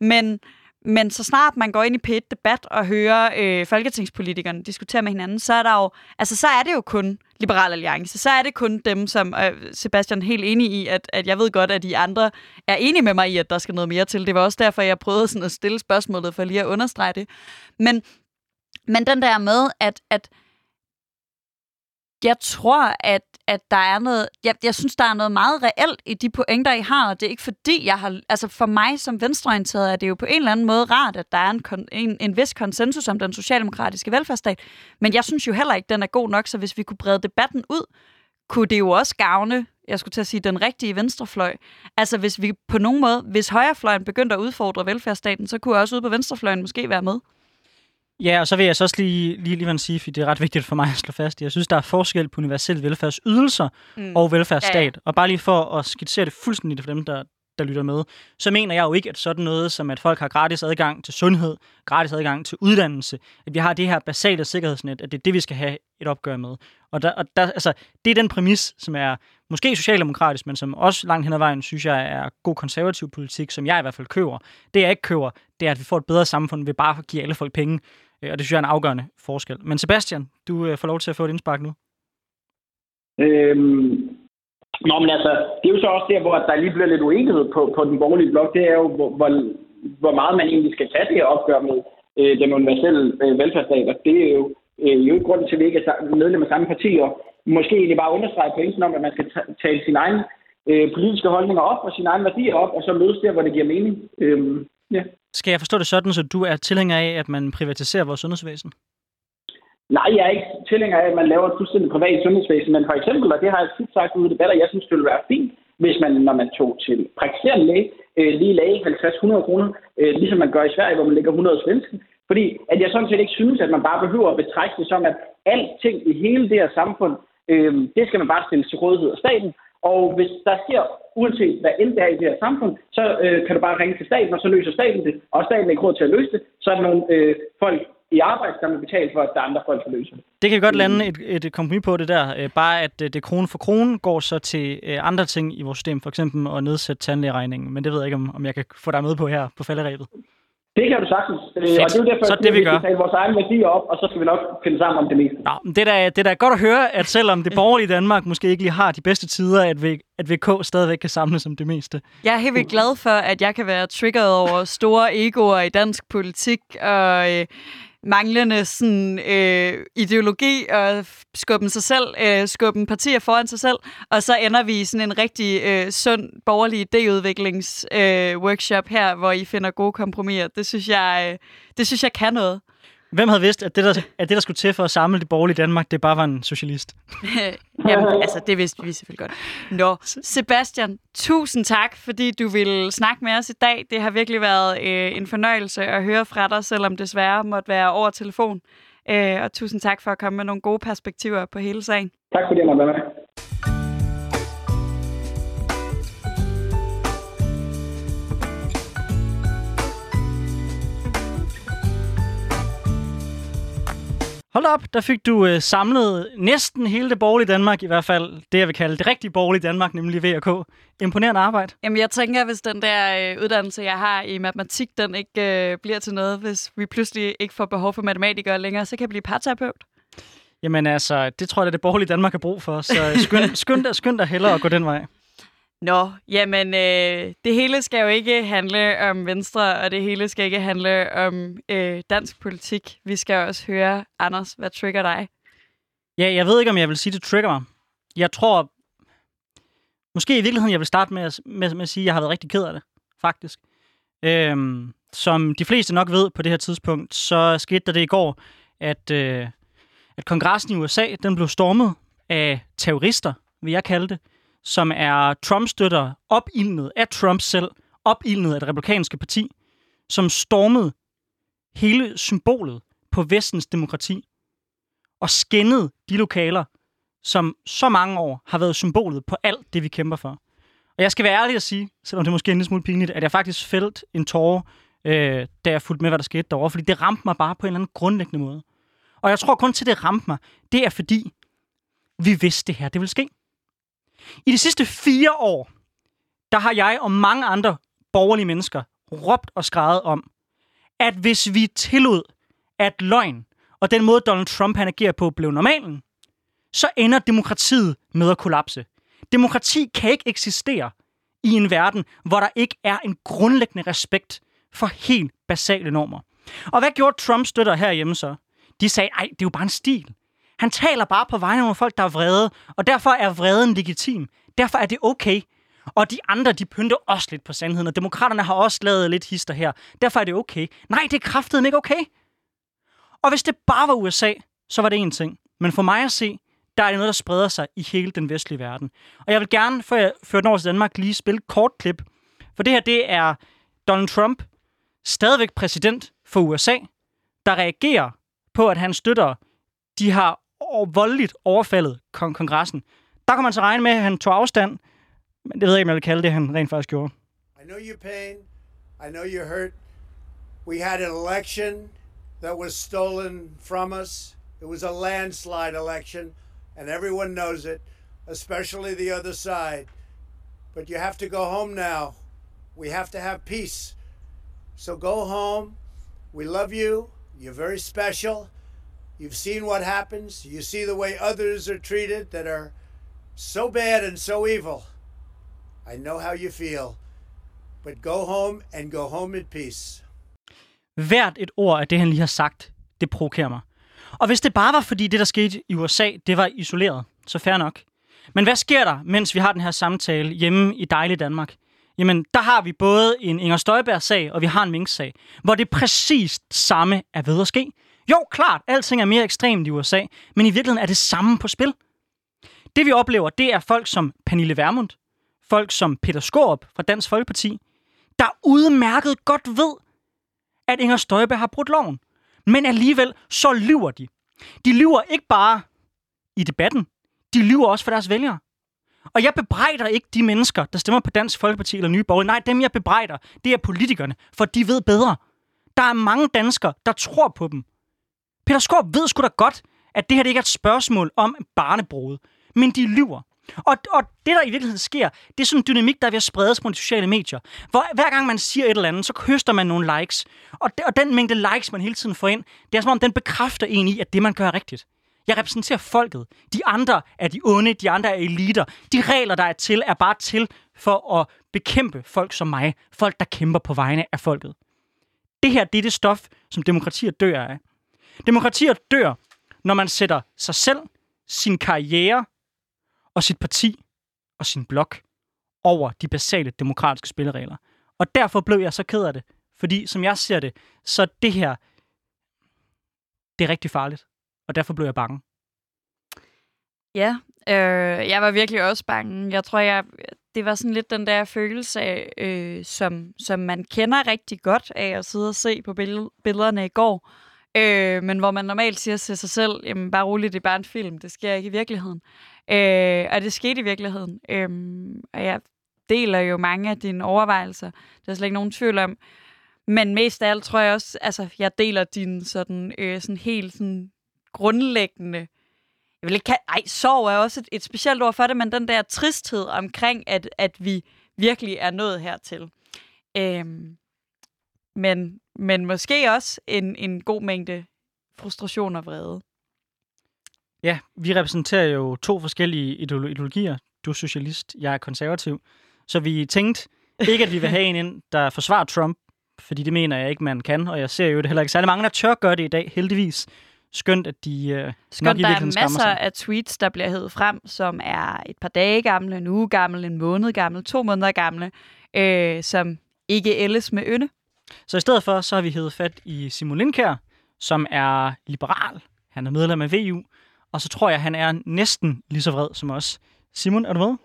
Men men så snart man går ind i p debat og hører øh, folketingspolitikerne diskutere med hinanden, så er der jo, altså så er det jo kun Liberal Alliance. Så er det kun dem, som øh, Sebastian er helt enig i, at, at jeg ved godt, at de andre er enige med mig i, at der skal noget mere til. Det var også derfor, jeg prøvede sådan at stille spørgsmålet for lige at understrege det. Men, men den der med, at, at jeg tror, at, at der er noget... Jeg, jeg synes, der er noget meget reelt i de pointer, I har, og det er ikke fordi, jeg har... Altså for mig som venstreorienteret er det jo på en eller anden måde rart, at der er en, en, en vis konsensus om den socialdemokratiske velfærdsstat. Men jeg synes jo heller ikke, den er god nok, så hvis vi kunne brede debatten ud, kunne det jo også gavne jeg skulle til at sige, den rigtige venstrefløj. Altså hvis vi på nogen måde, hvis højrefløjen begyndte at udfordre velfærdsstaten, så kunne også ude på venstrefløjen måske være med. Ja, og så vil jeg så også lige, lige, lige sige, for det er ret vigtigt for mig at slå fast. Jeg synes, der er forskel på universelle velfærdsydelser mm. og velfærdsstat. Ja, ja. Og bare lige for at skitsere det fuldstændig for dem, der, der lytter med, så mener jeg jo ikke, at sådan noget som, at folk har gratis adgang til sundhed, gratis adgang til uddannelse, at vi har det her basale sikkerhedsnet, at det er det, vi skal have et opgør med. Og, der, og der, altså, det er den præmis, som er måske socialdemokratisk, men som også langt hen ad vejen, synes jeg er god konservativ politik, som jeg i hvert fald køber. Det jeg ikke køber, det er, at vi får et bedre samfund ved bare at give alle folk penge. Øh, og det synes jeg er en afgørende forskel. Men Sebastian, du øh, får lov til at få et indspark nu. Øhm, Nå, men altså, det er jo så også der, hvor der lige bliver lidt uenighed på, på den borgerlige blok. Det er jo, hvor, hvor, hvor meget man egentlig skal tage det her opgør med øh, den universelle øh, velfærdsstat. Og det er jo, øh, jo ikke grunden til, at vi ikke er medlem af samme parti, og måske egentlig bare understrege pointen om, at man skal tale sine egne øh, politiske holdninger op og sine egne værdier op, og så mødes der, hvor det giver mening. Øh, ja. Skal jeg forstå det sådan, så du er tilhænger af, at man privatiserer vores sundhedsvæsen? Nej, jeg er ikke tilhænger af, at man laver et fuldstændig privat sundhedsvæsen, men for eksempel, og det har jeg tit sagt ude i debatter, jeg synes, det ville være fint, hvis man, når man tog til praktiserende læge, øh, lige lagde 50-100 kroner, øh, ligesom man gør i Sverige, hvor man lægger 100 svenske. Fordi at jeg sådan set ikke synes, at man bare behøver at betragte det som, at alting i hele det her samfund, øh, det skal man bare stille til rådighed af staten. Og hvis der sker, uanset hvad end det er i det her samfund, så øh, kan du bare ringe til staten, og så løser staten det. Og staten er ikke råd til at løse det, så er der nogle øh, folk i arbejde, der må betale for, at der er andre folk, der løser det. Det kan vi godt lande et, et kompromis på det der. Øh, bare at øh, det krone for krone går så til øh, andre ting i vores system, for eksempel at nedsætte tandlægeregningen. Men det ved jeg ikke, om, om jeg kan få dig med på her på falderæbet. Det kan du sagtens. Fedt. Og det er jo derfor, så det, vi, vi gør. skal vores egne værdier op, og så skal vi nok finde sammen om det meste. Nå, det, er da, det er da godt at høre, at selvom det borgerlige Danmark måske ikke lige har de bedste tider, at, v, at VK stadigvæk kan samles om det meste. Jeg er helt vildt glad for, at jeg kan være triggeret over store egoer i dansk politik, og øh, manglende sådan, øh, ideologi og skubben sig selv, øh, skubben partier foran sig selv, og så ender vi i sådan en rigtig øh, sund borgerlig idéudviklingsworkshop øh, workshop her, hvor I finder gode kompromiser. Det synes jeg, øh, det synes jeg kan noget. Hvem havde vidst, at det, der, at det, der skulle til for at samle det borgerlige Danmark, det bare var en socialist? *laughs* Jamen, altså, det vidste vi selvfølgelig godt. Nå, Sebastian, tusind tak, fordi du ville snakke med os i dag. Det har virkelig været øh, en fornøjelse at høre fra dig, selvom det desværre måtte være over telefon. Øh, og tusind tak for at komme med nogle gode perspektiver på hele sagen. Tak fordi jeg måtte være med. Hold op, der fik du øh, samlet næsten hele det borgerlige Danmark, i hvert fald det, jeg vil kalde det rigtige borgerlige Danmark, nemlig VK. Imponerende arbejde. Jamen, jeg tænker, hvis den der øh, uddannelse, jeg har i matematik, den ikke øh, bliver til noget, hvis vi pludselig ikke får behov for matematikere længere, så kan jeg blive parterapeut. Jamen altså, det tror jeg, det er det borgerlige Danmark har brug for, så skynd, *laughs* skynd, dig, skynd dig hellere at gå den vej. Nå, jamen, øh, det hele skal jo ikke handle om Venstre, og det hele skal ikke handle om øh, dansk politik. Vi skal også høre, Anders, hvad trigger dig? Ja, jeg ved ikke, om jeg vil sige, det trigger mig. Jeg tror, måske i virkeligheden, jeg vil starte med at, med, med at sige, at jeg har været rigtig ked af det, faktisk. Øhm, som de fleste nok ved på det her tidspunkt, så skete der det i går, at, øh, at kongressen i USA, den blev stormet af terrorister, vil jeg kalde det, som er Trump-støtter, opildnet af Trump selv, opildnet af det republikanske parti, som stormede hele symbolet på vestens demokrati og skændede de lokaler, som så mange år har været symbolet på alt det, vi kæmper for. Og jeg skal være ærlig at sige, selvom det måske er en lille smule pinligt, at jeg faktisk fældt en tårer, øh, da jeg fulgte med, hvad der skete derovre, fordi det ramte mig bare på en eller anden grundlæggende måde. Og jeg tror kun til, det ramte mig, det er fordi, vi vidste det her, det ville ske. I de sidste fire år, der har jeg og mange andre borgerlige mennesker råbt og skrevet om, at hvis vi tillod, at løgn og den måde, Donald Trump han agerer på, blev normalen, så ender demokratiet med at kollapse. Demokrati kan ikke eksistere i en verden, hvor der ikke er en grundlæggende respekt for helt basale normer. Og hvad gjorde Trump støtter herhjemme så? De sagde, ej, det er jo bare en stil. Han taler bare på vegne af nogle folk, der er vrede, og derfor er vreden legitim. Derfor er det okay. Og de andre, de pynter også lidt på sandheden, og demokraterne har også lavet lidt hister her. Derfor er det okay. Nej, det er kraftedeme ikke okay. Og hvis det bare var USA, så var det en ting. Men for mig at se, der er det noget, der spreder sig i hele den vestlige verden. Og jeg vil gerne, før jeg fører den over til Danmark, lige spille et kort klip. For det her, det er Donald Trump, stadigvæk præsident for USA, der reagerer på, at han støtter de har og voldeligt overfaldet kong- kongressen. Der kan man så regne med, at han tog afstand, men det ved jeg ikke, om jeg vil kalde det, han rent faktisk gjorde. I know your pain. I know you're hurt. We had an election that was stolen from us. It was a landslide election, and everyone knows it, especially the other side. But you have to go home now. We have to have peace. So go home. We love you. You're very special. You've seen what happens. You see the way others are treated that are so bad and so evil. I know how you feel. But go home and go home in peace. Hvert et ord af det, han lige har sagt, det provokerer mig. Og hvis det bare var fordi det, der skete i USA, det var isoleret, så fair nok. Men hvad sker der, mens vi har den her samtale hjemme i dejlige Danmark? Jamen, der har vi både en Inger Støjberg-sag, og vi har en Mink-sag, hvor det præcis samme er ved at ske. Jo, klart, alting er mere ekstremt i USA, men i virkeligheden er det samme på spil. Det vi oplever, det er folk som Pernille Vermund, folk som Peter Skorup fra Dansk Folkeparti, der udmærket godt ved, at Inger Støjberg har brudt loven. Men alligevel, så lyver de. De lyver ikke bare i debatten, de lyver også for deres vælgere. Og jeg bebrejder ikke de mennesker, der stemmer på Dansk Folkeparti eller Nye Borgerlige. Nej, dem jeg bebrejder, det er politikerne, for de ved bedre. Der er mange danskere, der tror på dem. Peter Skorp ved sgu da godt, at det her det ikke er et spørgsmål om barnebrud. Men de lyver. Og, og det, der i virkeligheden sker, det er sådan en dynamik, der er ved at spredes på de sociale medier. Hvor hver gang man siger et eller andet, så høster man nogle likes. Og, og den mængde likes, man hele tiden får ind, det er som om, den bekræfter en i, at det, man gør, er rigtigt. Jeg repræsenterer folket. De andre er de onde, de andre er eliter. De regler, der er til, er bare til for at bekæmpe folk som mig. Folk, der kæmper på vegne af folket. Det her, det er det stof, som demokratier dør af. Demokratier dør, når man sætter sig selv, sin karriere og sit parti og sin blok over de basale demokratiske spilleregler. Og derfor blev jeg så ked af det. Fordi som jeg ser det, så det her, det er rigtig farligt. Og derfor blev jeg bange. Ja, øh, jeg var virkelig også bange. Jeg tror, jeg, det var sådan lidt den der følelse af, øh, som, som man kender rigtig godt af at sidde og se på billederne i går. Øh, men hvor man normalt siger til sig selv, jamen bare roligt, det er bare en film, det sker ikke i virkeligheden. Øh, og det skete i virkeligheden. Øh, og jeg deler jo mange af dine overvejelser. Der er slet ikke nogen tvivl om. Men mest af alt tror jeg også, altså jeg deler din sådan, øh, sådan helt sådan grundlæggende, jeg vil ikke kalde, ej, sorg er også et, et specielt ord for det, men den der tristhed omkring, at, at vi virkelig er nået hertil. Øhm, men, men måske også en, en god mængde frustration og vrede. Ja, vi repræsenterer jo to forskellige ideologier. Du er socialist, jeg er konservativ. Så vi tænkte ikke, at vi vil *laughs* have en ind, der forsvarer Trump, fordi det mener jeg ikke, man kan. Og jeg ser jo det heller ikke særlig mange, der tør gøre det i dag, heldigvis. Skønt, at de øh, Skønt, nok der er masser sig. af tweets, der bliver hævet frem, som er et par dage gamle, en uge gamle, en måned gamle, to måneder gamle, øh, som ikke ældes med ynde. Så i stedet for, så har vi hævet fat i Simon Lindkær, som er liberal. Han er medlem af VU, og så tror jeg, han er næsten lige så vred som os. Simon, er du med?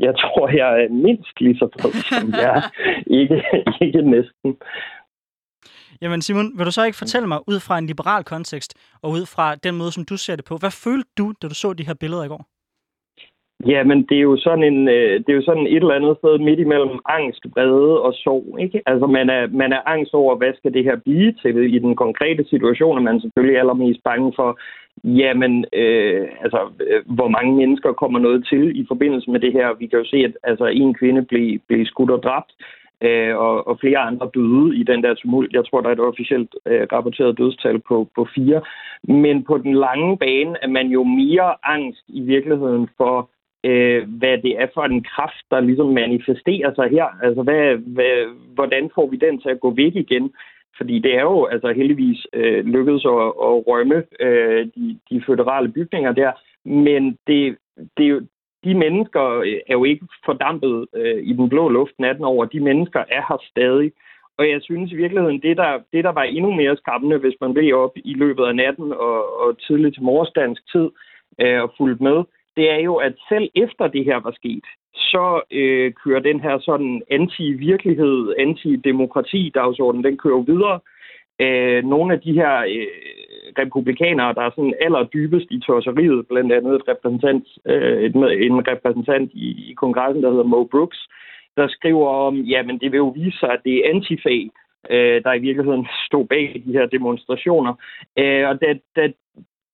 Jeg tror, jeg er mindst lige så vred som *laughs* jeg ikke, ikke næsten. Jamen Simon, vil du så ikke fortælle mig, ud fra en liberal kontekst, og ud fra den måde, som du ser det på, hvad følte du, da du så de her billeder i går? Ja, men det er jo sådan en, øh, det er jo sådan et eller andet sted midt imellem angst, vrede og sorg, ikke? Altså man er, man er angst over, hvad skal det her blive til i den konkrete situation, og man er selvfølgelig allermest bange for, jamen, øh, altså, øh, hvor mange mennesker kommer noget til i forbindelse med det her. Vi kan jo se, at altså, en kvinde blev, blev skudt og dræbt, øh, og, og flere andre døde i den der tumult. Jeg tror, der er et officielt øh, rapporteret dødstal på, på fire. Men på den lange bane er man jo mere angst i virkeligheden for, øh, hvad det er for en kraft, der ligesom manifesterer sig her. Altså, hvad, hvad, hvordan får vi den til at gå væk igen? Fordi det er jo altså heldigvis øh, lykkedes at, at rømme øh, de, de føderale bygninger der, men det, det, er jo, de mennesker øh, er jo ikke fordampet øh, i den blå luft natten over. De mennesker er her stadig. Og jeg synes i virkeligheden, det der, det der var endnu mere skræmmende, hvis man blev op i løbet af natten og, og tidligt til morgendansk tid, øh, og fulgte med, det er jo, at selv efter det her var sket, så øh, kører den her sådan anti-virkelighed, anti-demokrati-dagsorden, den kører videre. Øh, nogle af de her øh, republikanere, der er sådan allerdybest i torseriet, blandt andet et repræsentant, øh, et, en repræsentant i, i kongressen, der hedder Mo Brooks, der skriver om, jamen det vil jo vise sig, at det er antifag, øh, der i virkeligheden stod bag de her demonstrationer. Øh, og da, da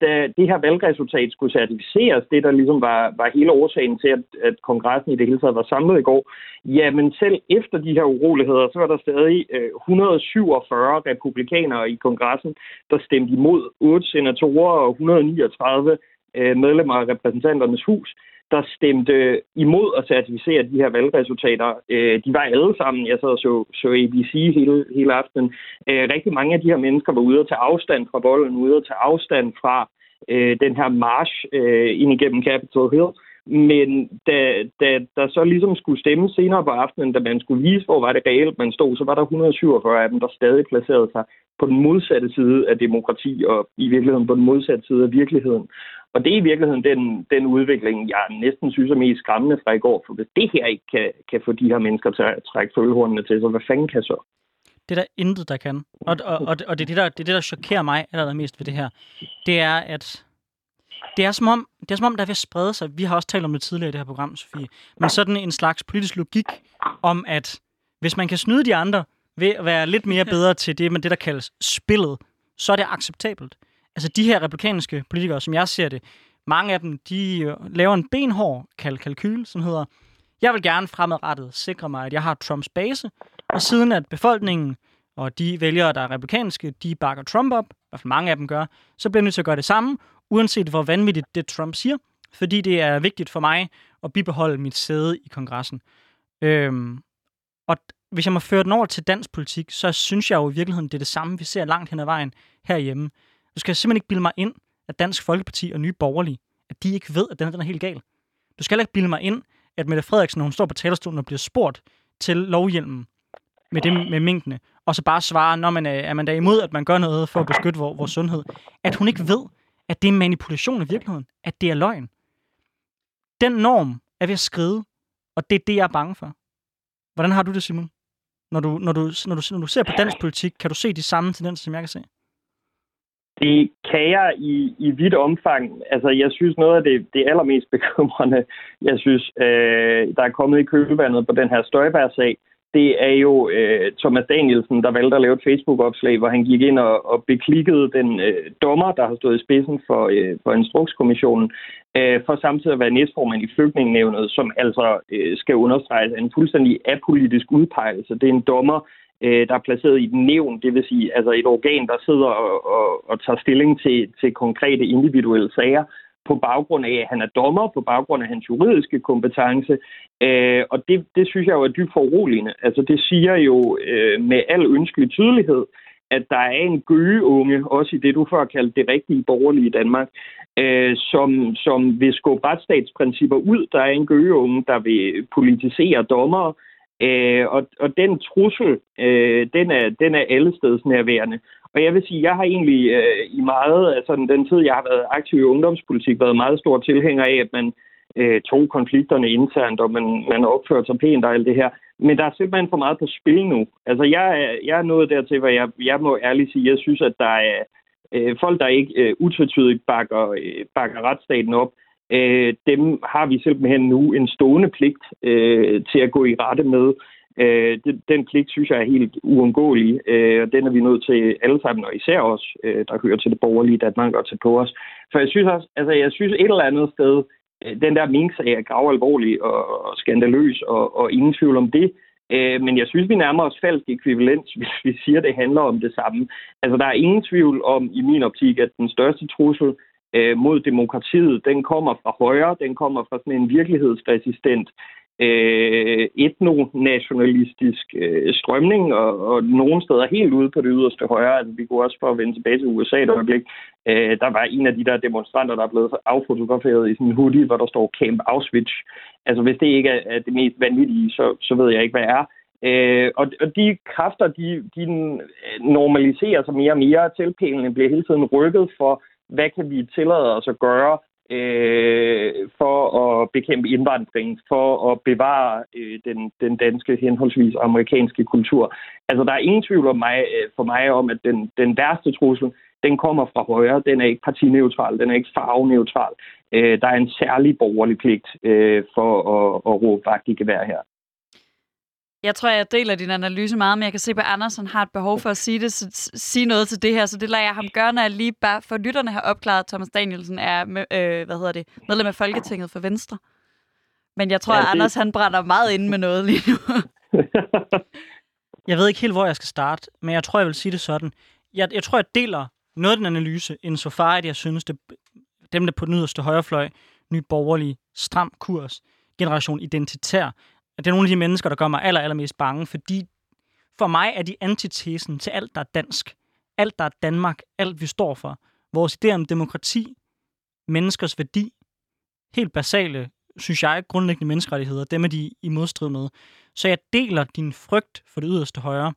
da det her valgresultat skulle certificeres, det der ligesom var, var hele årsagen til, at, at kongressen i det hele taget var samlet i går, jamen selv efter de her uroligheder, så var der stadig øh, 147 republikanere i kongressen, der stemte imod 8 senatorer og 139 øh, medlemmer af repræsentanternes hus der stemte imod at certificere de her valgresultater. Øh, de var alle sammen, jeg sad og så, så ABC hele, hele aftenen. Øh, rigtig mange af de her mennesker var ude at tage afstand fra volden, ude at tage afstand fra øh, den her march øh, ind igennem Capitol Hill. Men da, da der så ligesom skulle stemme senere på aftenen, da man skulle vise, hvor var det reelt, man stod, så var der 147 af dem, der stadig placerede sig på den modsatte side af demokrati, og i virkeligheden på den modsatte side af virkeligheden. Og det er i virkeligheden den, den udvikling, jeg næsten synes er mest skræmmende fra i går, for hvis det her ikke kan, kan få de her mennesker til at trække følehornene til, så hvad fanden kan så? Det er der intet, der kan. Og, og, og, og det, er det, der, det er det, der chokerer mig allermest ved det her. Det er, at det er, som om, det er som om, der er ved at sprede sig. Vi har også talt om det tidligere i det her program, Sofie. Men sådan en slags politisk logik om, at hvis man kan snyde de andre ved at være lidt mere bedre til det, men det der kaldes spillet, så er det acceptabelt. Altså de her republikanske politikere, som jeg ser det, mange af dem, de øh, laver en benhård kald kalkyl, som hedder, jeg vil gerne fremadrettet sikre mig, at jeg har Trumps base, og siden at befolkningen og de vælgere, der er republikanske, de bakker Trump op, i hvert fald mange af dem gør, så bliver jeg nødt til at gøre det samme, uanset hvor vanvittigt det Trump siger, fordi det er vigtigt for mig at bibeholde mit sæde i kongressen. Øhm, og hvis jeg må føre den over til dansk politik, så synes jeg jo i virkeligheden, det er det samme, vi ser langt hen ad vejen herhjemme. Du skal simpelthen ikke bilde mig ind, at Dansk Folkeparti og Nye Borgerlige, at de ikke ved, at den, den er helt gal. Du skal heller ikke bilde mig ind, at Mette Frederiksen, når hun står på talerstolen og bliver spurgt til lovhjelmen med det med minkene, og så bare svare, når man er, øh, er man da imod, at man gør noget for at beskytte vores, vores sundhed, at hun ikke ved, at det er manipulation i virkeligheden, at det er løgn. Den norm er ved at skride, og det er det, jeg er bange for. Hvordan har du det, Simon? Når du, når du, når du, når du ser på dansk politik, kan du se de samme tendenser, som jeg kan se? Det kan jeg i, i vidt omfang. Altså, jeg synes noget af det, det allermest bekymrende, jeg synes, øh, der er kommet i kølvandet på den her Støjberg-sag, det er jo øh, Thomas Danielsen, der valgte at lave et Facebook-opslag, hvor han gik ind og, og beklikkede den øh, dommer, der har stået i spidsen for, øh, for Instrukskommissionen, øh, for samtidig at være næstformand i flygtningenævnet, som altså øh, skal understreges en fuldstændig apolitisk udpegelse. Det er en dommer, øh, der er placeret i den nævn, det vil sige altså et organ, der sidder og, og, og tager stilling til, til konkrete individuelle sager på baggrund af, at han er dommer, på baggrund af hans juridiske kompetence. Øh, og det, det synes jeg jo er dybt foruroligende. Altså det siger jo øh, med al ønskelig tydelighed, at der er en gøgeunge, også i det, du før kaldte det rigtige borgerlige Danmark, øh, som, som vil skubbe retsstatsprincipper ud. Der er en gøgeunge, der vil politisere dommere, Øh, Øh, og, og den trussel, øh, den, er, den er alle steds nærværende. Og jeg vil sige, jeg har egentlig øh, i meget, altså den tid, jeg har været aktiv i ungdomspolitik, været meget stor tilhænger af, at man øh, tog konflikterne internt, og man, man opførte sig pænt og alt det her. Men der er simpelthen for meget på spil nu. Altså jeg, jeg er nået dertil, hvor jeg, jeg må ærligt sige, jeg synes, at der er øh, folk, der ikke øh, utvetydigt bakker, øh, bakker retsstaten op, øh, dem har vi simpelthen nu en stående pligt øh, til at gå i rette med. Øh, den, den pligt synes jeg er helt uundgåelig, øh, og den er vi nødt til alle sammen, og især os, øh, der hører til det borgerlige Danmark, og til på os. For jeg synes også, altså jeg synes et eller andet sted, øh, den der minksag er grav alvorlig og, og skandaløs, og, og ingen tvivl om det. Øh, men jeg synes, vi nærmer os falsk ekvivalens, *laughs* hvis vi siger, at det handler om det samme. Altså, der er ingen tvivl om, i min optik, at den største trussel øh, mod demokratiet, den kommer fra højre, den kommer fra sådan en virkelighedsresistent øh, etnonationalistisk øh, strømning, og, og nogle steder helt ude på det yderste højre. Altså, vi kunne også for at vende tilbage til USA et øjeblik. Øh, der var en af de der demonstranter, der er blevet affotograferet i sådan en hoodie, hvor der står Camp Auschwitz. Altså, hvis det ikke er, det mest vanvittige, så, så ved jeg ikke, hvad det er. Øh, og, og de kræfter, de, de normaliserer sig mere og mere. Tilpælene bliver hele tiden rykket for hvad kan vi tillade os at gøre øh, for at bekæmpe indvandring, for at bevare øh, den, den danske henholdsvis amerikanske kultur. Altså, der er ingen tvivl om mig, øh, for mig om, at den, den værste trussel, den kommer fra højre. Den er ikke partineutral, den er ikke farveneutral. Øh, der er en særlig borgerlig pligt øh, for at, at råbe vagt i gevær her. Jeg tror, jeg deler din analyse meget, men jeg kan se, at Andersen har et behov for at sige, det, så, sige noget til det her, så det lader jeg ham gøre, når jeg lige bare for lytterne har opklaret, at Thomas Danielsen er øh, hvad hedder det, medlem af Folketinget for Venstre. Men jeg tror, ja, det... at Anders han brænder meget ind med noget lige nu. *laughs* jeg ved ikke helt, hvor jeg skal starte, men jeg tror, jeg vil sige det sådan. Jeg, jeg tror, jeg deler noget af den analyse, insofar at jeg synes, det dem, der på den yderste højrefløj, ny borgerlig, stram kurs, generation identitær, det er nogle af de mennesker, der gør mig aller, allermest bange, fordi for mig er de antitesen til alt, der er dansk. Alt, der er Danmark. Alt, vi står for. Vores idé om demokrati, menneskers værdi, helt basale, synes jeg, grundlæggende menneskerettigheder, dem er de i modstrid med. Så jeg deler din frygt for det yderste højre.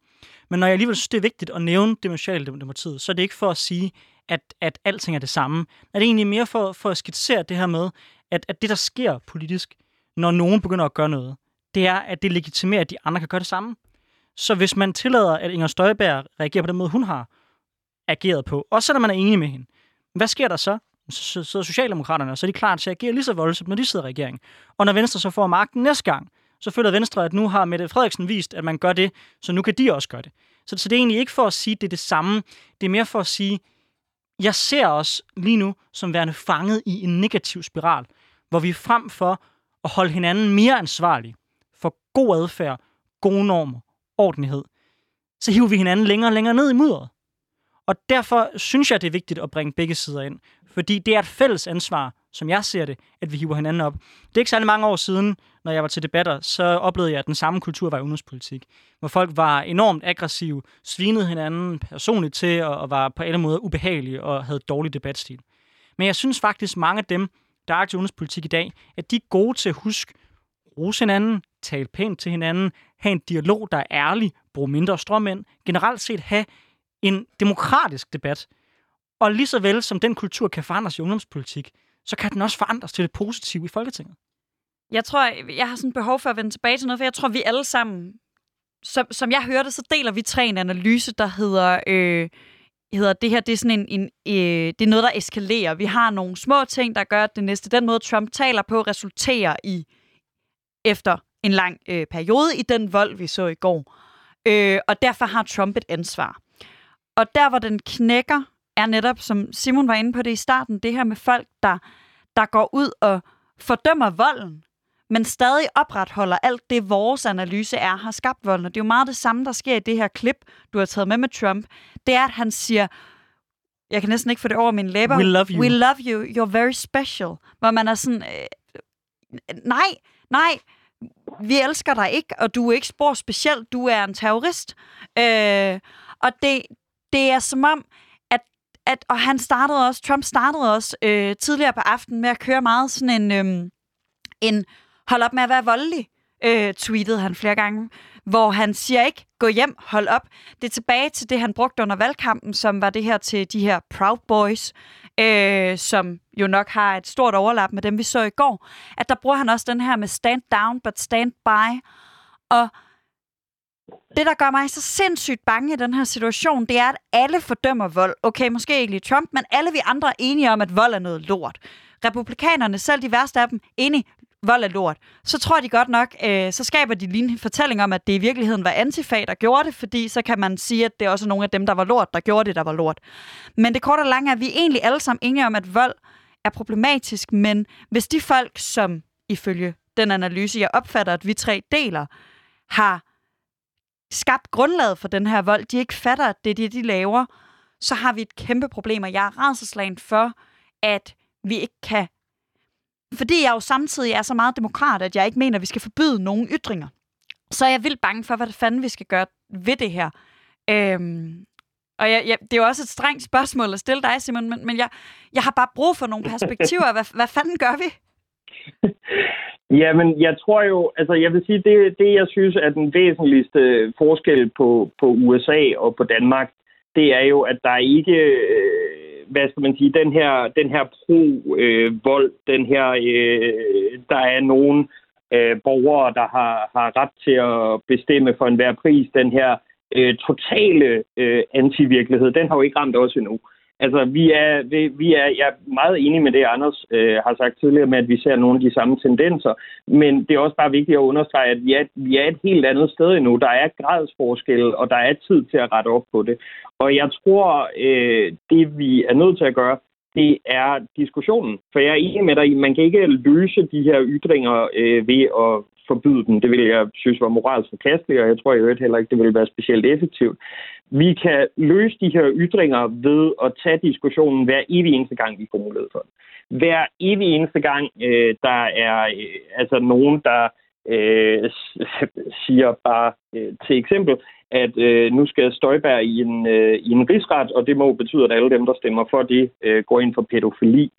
Men når jeg alligevel synes, det er vigtigt at nævne demokratiet, så er det ikke for at sige, at, at alting er det samme. Er det egentlig mere for, for at skitsere det her med, at, at det, der sker politisk, når nogen begynder at gøre noget, det er, at det legitimerer, at de andre kan gøre det samme. Så hvis man tillader, at Inger Støjberg reagerer på den måde, hun har ageret på, også selvom man er enig med hende, hvad sker der så? Så sidder Socialdemokraterne, og så er de klar til at agere lige så voldsomt, når de sidder i regeringen. Og når Venstre så får magten næste gang, så føler Venstre, at nu har Mette Frederiksen vist, at man gør det, så nu kan de også gøre det. Så, så det er egentlig ikke for at sige, at det er det samme. Det er mere for at sige, jeg ser os lige nu som værende fanget i en negativ spiral, hvor vi frem for at holde hinanden mere ansvarlige, for god adfærd, gode normer, ordentlighed, så hiver vi hinanden længere og længere ned i mudderet. Og derfor synes jeg, det er vigtigt at bringe begge sider ind. Fordi det er et fælles ansvar, som jeg ser det, at vi hiver hinanden op. Det er ikke særlig mange år siden, når jeg var til debatter, så oplevede jeg, at den samme kultur var i udenrigspolitik. Hvor folk var enormt aggressive, svinede hinanden personligt til, og var på alle måder ubehagelige og havde dårlig debatstil. Men jeg synes faktisk, mange af dem, der er aktive udenrigspolitik i dag, at de er gode til at huske rose hinanden, tale pænt til hinanden, have en dialog, der er ærlig, bruge mindre strømænd, generelt set have en demokratisk debat. Og lige så vel som den kultur kan forandres i ungdomspolitik, så kan den også forandres til det positive i Folketinget. Jeg tror, jeg har sådan behov for at vende tilbage til noget, for jeg tror, vi alle sammen, som, som jeg hørte, så deler vi tre en analyse, der hedder, øh, hedder det her, det er sådan en, en øh, det er noget, der eskalerer. Vi har nogle små ting, der gør, at det næste, den måde Trump taler på, resulterer i efter en lang øh, periode i den vold, vi så i går. Øh, og derfor har Trump et ansvar. Og der, hvor den knækker, er netop, som Simon var inde på det i starten, det her med folk, der, der går ud og fordømmer volden, men stadig opretholder alt det, vores analyse er, har skabt volden. Og det er jo meget det samme, der sker i det her klip, du har taget med med Trump. Det er, at han siger, jeg kan næsten ikke få det over min læber. We love you. We love you. You're very special. Hvor man er sådan, øh, nej, nej, vi elsker dig ikke, og du er ikke spor specielt, du er en terrorist. Øh, og det, det er som om, at, at, og han startede også, Trump startede også øh, tidligere på aftenen med at køre meget sådan en, øh, en hold op med at være voldelig, øh, tweetede han flere gange, hvor han siger ikke, gå hjem, hold op. Det er tilbage til det, han brugte under valgkampen, som var det her til de her Proud Boys, øh, som jo nok har et stort overlap med dem, vi så i går, at der bruger han også den her med stand down, but stand by. Og det, der gør mig så sindssygt bange i den her situation, det er, at alle fordømmer vold. Okay, måske ikke lige Trump, men alle vi andre er enige om, at vold er noget lort. Republikanerne, selv de værste af dem, enige, vold er lort. Så tror de godt nok, øh, så skaber de lige en fortælling om, at det i virkeligheden var antifa, der gjorde det, fordi så kan man sige, at det er også nogle af dem, der var lort, der gjorde det, der var lort. Men det korte og lange er, at vi egentlig alle sammen enige om, at vold er problematisk, men hvis de folk, som ifølge den analyse, jeg opfatter, at vi tre deler, har skabt grundlaget for den her vold, de ikke fatter, at det er det, de laver, så har vi et kæmpe problem, og jeg er rædselslagen for, at vi ikke kan fordi jeg jo samtidig er så meget demokrat, at jeg ikke mener, at vi skal forbyde nogen ytringer. Så er jeg vildt bange for, hvad fanden vi skal gøre ved det her. Øhm, og jeg, jeg, det er jo også et strengt spørgsmål at stille dig, Simon, men, men jeg, jeg har bare brug for nogle perspektiver. Hvad, hvad fanden gør vi? *laughs* Jamen, jeg tror jo, altså jeg vil sige, det, det jeg synes er den væsentligste øh, forskel på, på USA og på Danmark, det er jo, at der ikke, øh, hvad skal man sige, den her, den her pro-vold, øh, den her, øh, der er nogen øh, borgere, der har, har ret til at bestemme for enhver pris, den her øh, totale øh, antivirkelighed, den har jo ikke ramt os endnu. Altså, vi er, vi er, jeg er meget enig med det, Anders øh, har sagt tidligere med, at vi ser nogle af de samme tendenser. Men det er også bare vigtigt at understrege, at vi er, vi er et helt andet sted endnu. Der er gradsforskelle, og der er tid til at rette op på det. Og jeg tror, øh, det vi er nødt til at gøre, det er diskussionen. For jeg er enig med dig i, man kan ikke løse de her ytringer øh, ved at forbyde dem. Det ville jeg synes var moralsk forkasteligt, og jeg tror i øvrigt heller ikke, det ville være specielt effektivt. Vi kan løse de her ytringer ved at tage diskussionen hver evig eneste gang, vi får mulighed for det. Hver evig eneste gang, øh, der er øh, altså nogen, der øh, *laughs* siger bare øh, til eksempel, at øh, nu skal Støjberg i en, øh, i en rigsret, og det må betyde, at alle dem, der stemmer for det, øh, går ind for pædofili.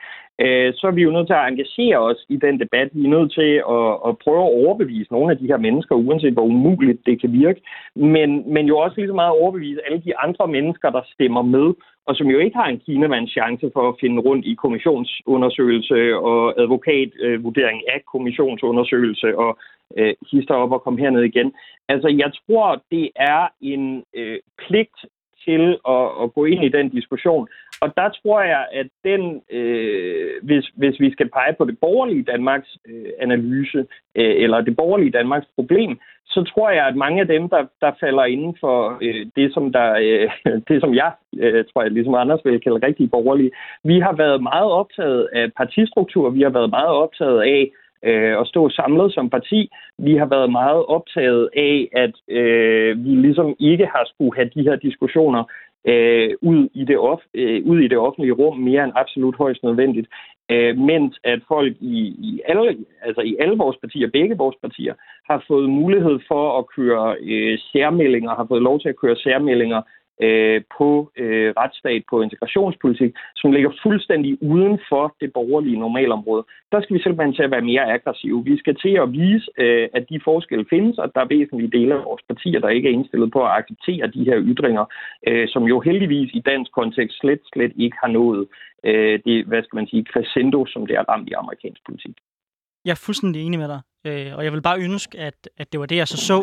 Øh, så er vi jo nødt til at engagere os i den debat. Vi er nødt til at, at prøve at overbevise nogle af de her mennesker, uanset hvor umuligt det kan virke, men, men jo også lige så meget overbevise alle de andre mennesker, der stemmer med, og som jo ikke har en kinamands chance for at finde rundt i kommissionsundersøgelse og advokatvurdering af kommissionsundersøgelse og øh, hister op og komme herned igen. Altså, jeg tror, det er en øh, pligt til at, at gå ind i den diskussion. Og der tror jeg, at den, øh, hvis, hvis vi skal pege på det borgerlige Danmarks øh, analyse, øh, eller det borgerlige Danmarks problem, så tror jeg, at mange af dem, der, der falder inden for øh, det, som der, øh, *laughs* det, som jeg øh, tror, jeg ligesom Anders vil kalde rigtig borgerlige, vi har været meget optaget af partistruktur, vi har været meget optaget af øh, at stå samlet som parti. Vi har været meget optaget af, at øh, vi ligesom ikke har skulle have de her diskussioner øh, ud, i det off, øh, ud i det offentlige rum mere end absolut højst nødvendigt. Øh, mens at folk i, i, alle, altså i alle vores partier, begge vores partier, har fået mulighed for at køre øh, særmeldinger, har fået lov til at køre særmeldinger øh, på øh, retsstat, på integrationspolitik, som ligger fuldstændig uden for det borgerlige normalområde. Der skal vi simpelthen til at være mere aggressive. Vi skal til at vise, øh, at de forskelle findes, og der er væsentlige dele af vores partier, der ikke er indstillet på at acceptere de her ytringer, øh, som jo heldigvis i dansk kontekst slet, slet ikke har nået øh, det, hvad skal man sige, crescendo, som det er ramt i amerikansk politik. Jeg er fuldstændig enig med dig, øh, og jeg vil bare ønske, at, at det var det, jeg så så,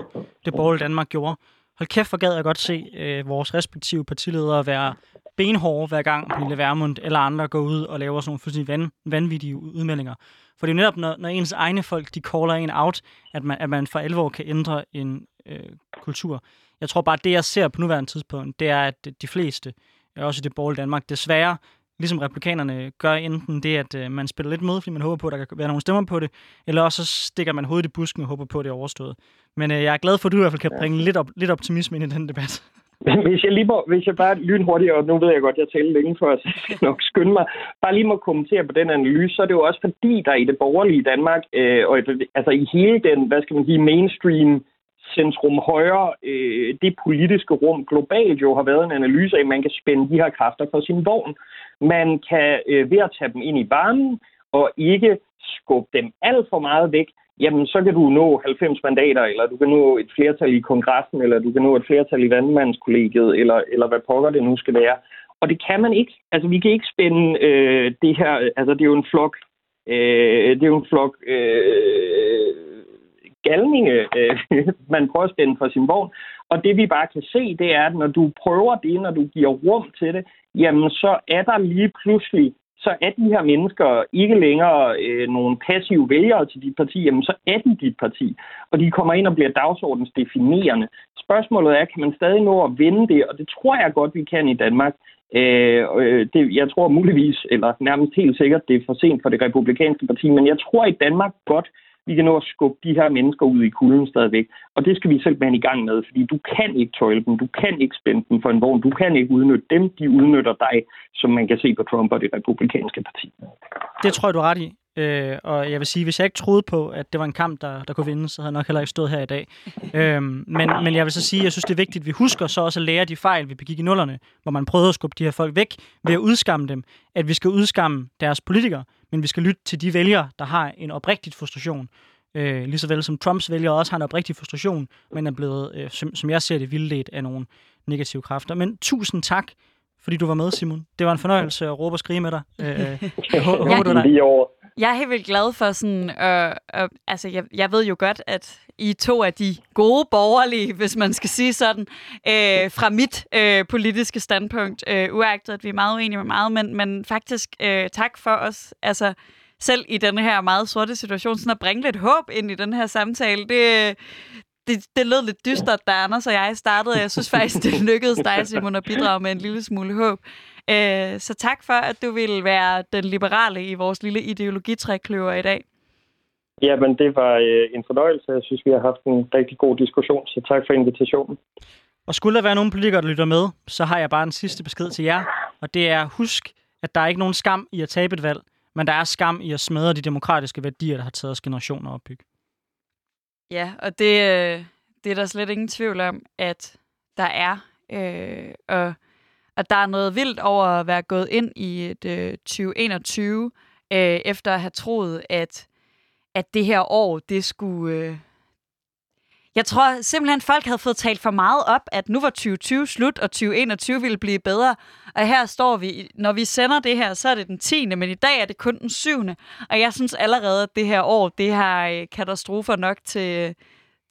det borgerlige Danmark gjorde. Hold kæft, hvor gad jeg godt se øh, vores respektive partiledere være benhårde hver gang Pernille Vermund eller andre går ud og laver sådan nogle fuldstændig van, vanvittige udmeldinger. For det er jo netop, når, når ens egne folk, de caller en out, at man, at man for alvor kan ændre en øh, kultur. Jeg tror bare, det jeg ser på nuværende tidspunkt, det er, at de fleste, også i det borgerlige Danmark, desværre ligesom republikanerne gør enten det, at øh, man spiller lidt med, fordi man håber på, at der kan være nogle stemmer på det, eller også så stikker man hovedet i busken og håber på, at det er overstået. Men øh, jeg er glad for, at du i hvert fald kan bringe lidt, op, lidt optimisme ind i den debat. *laughs* Men hvis jeg, lige må, hvis jeg bare lynhurtigt, og nu ved jeg godt, at jeg taler længe for, så *laughs* jeg nok skynde mig, bare lige må kommentere på den analyse, så er det jo også fordi, der i det borgerlige Danmark, øh, og altså i hele den, hvad skal man sige, mainstream centrum højre, øh, det politiske rum globalt jo har været en analyse af, at man kan spænde de her kræfter på sin vogn. Man kan øh, ved at tage dem ind i varmen og ikke skubbe dem alt for meget væk, jamen så kan du nå 90 mandater, eller du kan nå et flertal i kongressen, eller du kan nå et flertal i vandmandskollegiet, eller, eller hvad pokker det nu skal være. Og det kan man ikke. Altså, vi kan ikke spænde øh, det her... Altså, det er jo en flok... Øh, det er jo en flok... Øh, galninge, øh, *laughs* man prøver at spænde for sin vogn. Og det vi bare kan se, det er, at når du prøver det, når du giver rum til det, jamen så er der lige pludselig, så er de her mennesker ikke længere øh, nogle passive vælgere til dit parti, jamen så er de dit parti. Og de kommer ind og bliver dagsordensdefinerende. Spørgsmålet er, kan man stadig nå at vende det? Og det tror jeg godt, vi kan i Danmark. Øh, øh det, jeg tror muligvis, eller nærmest helt sikkert, det er for sent for det republikanske parti, men jeg tror i Danmark godt, vi kan nå at skubbe de her mennesker ud i kulden stadigvæk. Og det skal vi selv være i gang med, fordi du kan ikke tøjle dem, du kan ikke spænde dem for en vogn, du kan ikke udnytte dem, de udnytter dig, som man kan se på Trump og det republikanske parti. Det tror jeg, du er ret i. Øh, og jeg vil sige, hvis jeg ikke troede på, at det var en kamp, der, der kunne vinde, så havde jeg nok heller ikke stået her i dag. *laughs* øh, men, men jeg vil så sige, at jeg synes, det er vigtigt, at vi husker så også at lære de fejl, vi begik i nullerne, hvor man prøvede at skubbe de her folk væk ved at udskamme dem. At vi skal udskamme deres politikere, men vi skal lytte til de vælgere, der har en oprigtig frustration. Øh, lige så vel som Trumps vælgere også har en oprigtig frustration, men er blevet, øh, som, som jeg ser det, vildledt af nogle negative kræfter. Men tusind tak fordi du var med, Simon. Det var en fornøjelse at råbe og skrige med dig. Øh, *laughs* jeg håber, du er over. Jeg er helt vildt glad for sådan, øh, øh, altså jeg, jeg ved jo godt, at I er to af de gode borgerlige, hvis man skal sige sådan, øh, fra mit øh, politiske standpunkt, øh, uagtet at vi er meget uenige med meget, men, men faktisk øh, tak for os, altså selv i den her meget sorte situation, sådan at bringe lidt håb ind i den her samtale. Det, det, det lød lidt dystert, da Anders og jeg startede, og jeg synes faktisk, det lykkedes dig, Simon, at bidrage med en lille smule håb. Øh, så tak for, at du ville være den liberale i vores lille ideologitrækløver i dag. Jamen, det var øh, en fornøjelse. Jeg synes, vi har haft en rigtig god diskussion, så tak for invitationen. Og skulle der være nogle politikere, der lytter med, så har jeg bare en sidste besked til jer. Og det er, husk, at der er ikke nogen skam i at tabe et valg, men der er skam i at smadre de demokratiske værdier, der har taget os generationer at opbygge. Ja, og det, øh, det er der slet ingen tvivl om, at der er. Øh, og, at der er noget vildt over at være gået ind i et øh, 2021, øh, efter at have troet, at, at det her år, det skulle... Øh, jeg tror simpelthen, folk havde fået talt for meget op, at nu var 2020 slut, og 2021 ville blive bedre. Og her står vi, når vi sender det her, så er det den 10. Men i dag er det kun den 7. Og jeg synes allerede, at det her år, det har øh, katastrofer nok til,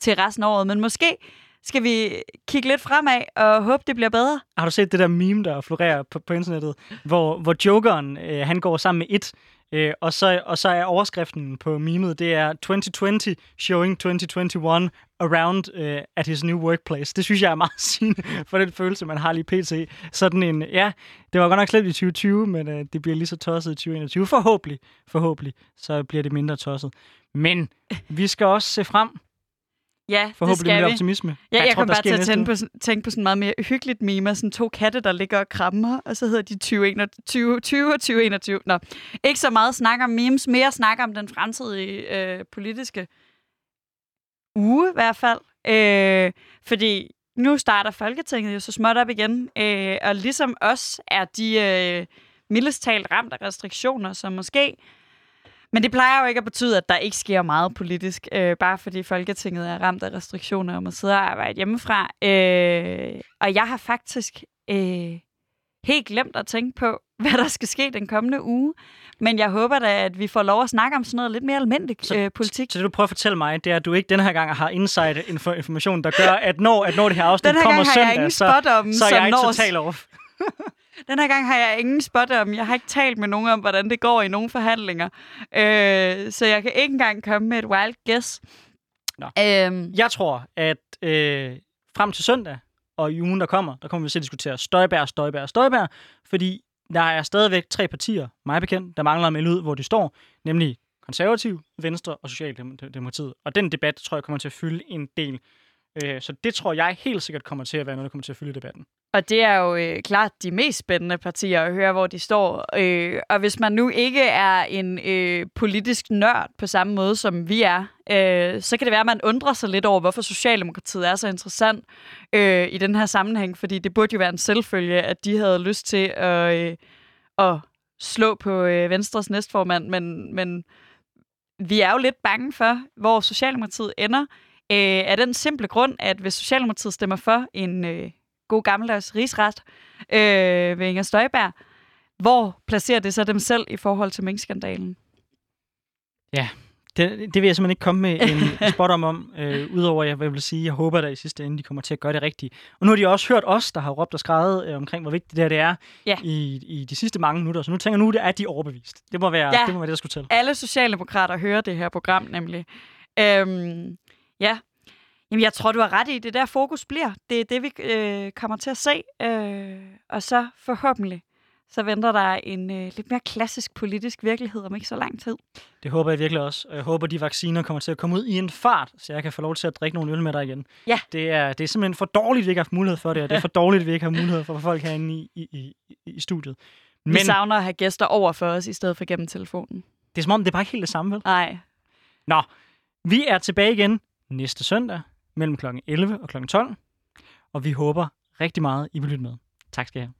til resten af året. Men måske skal vi kigge lidt fremad og håbe, det bliver bedre. Har du set det der meme, der florerer på, på internettet, hvor, hvor jokeren, øh, han går sammen med et, øh, og, så, og så er overskriften på memet, det er 2020 showing 2021 around øh, at his new workplace. Det synes jeg er meget *laughs* sigende for den følelse, man har lige pt. Sådan en, ja, det var godt nok slemt i 2020, men øh, det bliver lige så tosset i 2021. Forhåbentlig, forhåbentlig, så bliver det mindre tosset. Men vi skal også se frem, Ja, det forhåbentlig skal med vi. optimisme. Ja, jeg, tror, kom bare til at tænke på, sådan- tænke på sådan meget mere hyggeligt meme, sådan to katte, der ligger og krammer, og så hedder de 2021, 20 og 2021. Nå, ikke så meget snak om memes, mere snak om den fremtidige øh, politiske uge i hvert fald. Øh, fordi nu starter Folketinget jo så småt op igen, øh, og ligesom os er de øh, mildest talt ramt af restriktioner, så måske men det plejer jo ikke at betyde, at der ikke sker meget politisk, øh, bare fordi Folketinget er ramt af restriktioner om at sidde og arbejde hjemmefra. Øh, og jeg har faktisk øh, helt glemt at tænke på, *laughs* hvad der skal ske den kommende uge. Men jeg håber da, at vi får lov at snakke om sådan noget lidt mere almindeligt Så- øh, politik. Så det, du prøver at fortælle mig, det er, at du ikke den her gang har insight info- information, der gør, at når, at når det her afsnit Den her kommer gang har søndag, jeg ingen så, spot om, så er jeg når... totalt off. *laughs* Den her gang har jeg ingen spot om. Jeg har ikke talt med nogen om, hvordan det går i nogle forhandlinger. Øh, så jeg kan ikke engang komme med et wild guess. Nå. Øhm, Jeg tror, at øh, frem til søndag og i ugen, der kommer, der kommer vi til at diskutere Støjbær, Støjbær, Støjbær, fordi der er stadigvæk tre partier, mig bekendt, der mangler at melde ud, hvor de står, nemlig konservativ, Venstre og Socialdemokratiet. Og den debat, tror jeg, kommer til at fylde en del. Øh, Så det tror jeg helt sikkert kommer til at være noget, der kommer til at fylde debatten. Og det er jo øh, klart de mest spændende partier at høre, hvor de står. Øh, og hvis man nu ikke er en øh, politisk nørd på samme måde, som vi er, øh, så kan det være, at man undrer sig lidt over, hvorfor Socialdemokratiet er så interessant øh, i den her sammenhæng. Fordi det burde jo være en selvfølge, at de havde lyst til at, øh, at slå på øh, Venstres næstformand. Men, men vi er jo lidt bange for, hvor Socialdemokratiet ender. Øh, af den simple grund, at hvis Socialdemokratiet stemmer for en... Øh, god gammeldags rigsret øh, ved Inger Støjberg. Hvor placerer det så dem selv i forhold til minkskandalen? Det, det vil jeg simpelthen ikke komme med en spot om, om øh, udover at jeg vil sige, jeg håber da i sidste ende, de kommer til at gøre det rigtigt. Og nu har de også hørt os, der har råbt og skrevet øh, omkring, hvor vigtigt det her det er Ja. i, i de sidste mange minutter. Så nu tænker jeg nu, det er de overbevist. Det må være, Ja. det, må være det, der skulle til. Alle socialdemokrater hører det her program nemlig. Øhm, ja, Jamen, jeg tror, du har ret i, det er der fokus bliver. Det er det, vi øh, kommer til at se. Øh, og så forhåbentlig, så venter der en øh, lidt mere klassisk politisk virkelighed om ikke så lang tid. Det håber jeg virkelig også. Og jeg håber, de vacciner kommer til at komme ud i en fart, så jeg kan få lov til at drikke nogle øl med dig igen. Ja. Det er, det er simpelthen for dårligt, at vi ikke har haft mulighed for det, og det er for dårligt, at vi ikke har mulighed for få folk herinde i, i, i, i- studiet. Men Vi savner at have gæster over for os, i stedet for gennem telefonen. det er som om, det er bare ikke helt det samme, vel? Nej, Nå, vi er tilbage igen næste søndag mellem kl. 11 og kl. 12, og vi håber rigtig meget, I vil lytte med. Tak skal I have.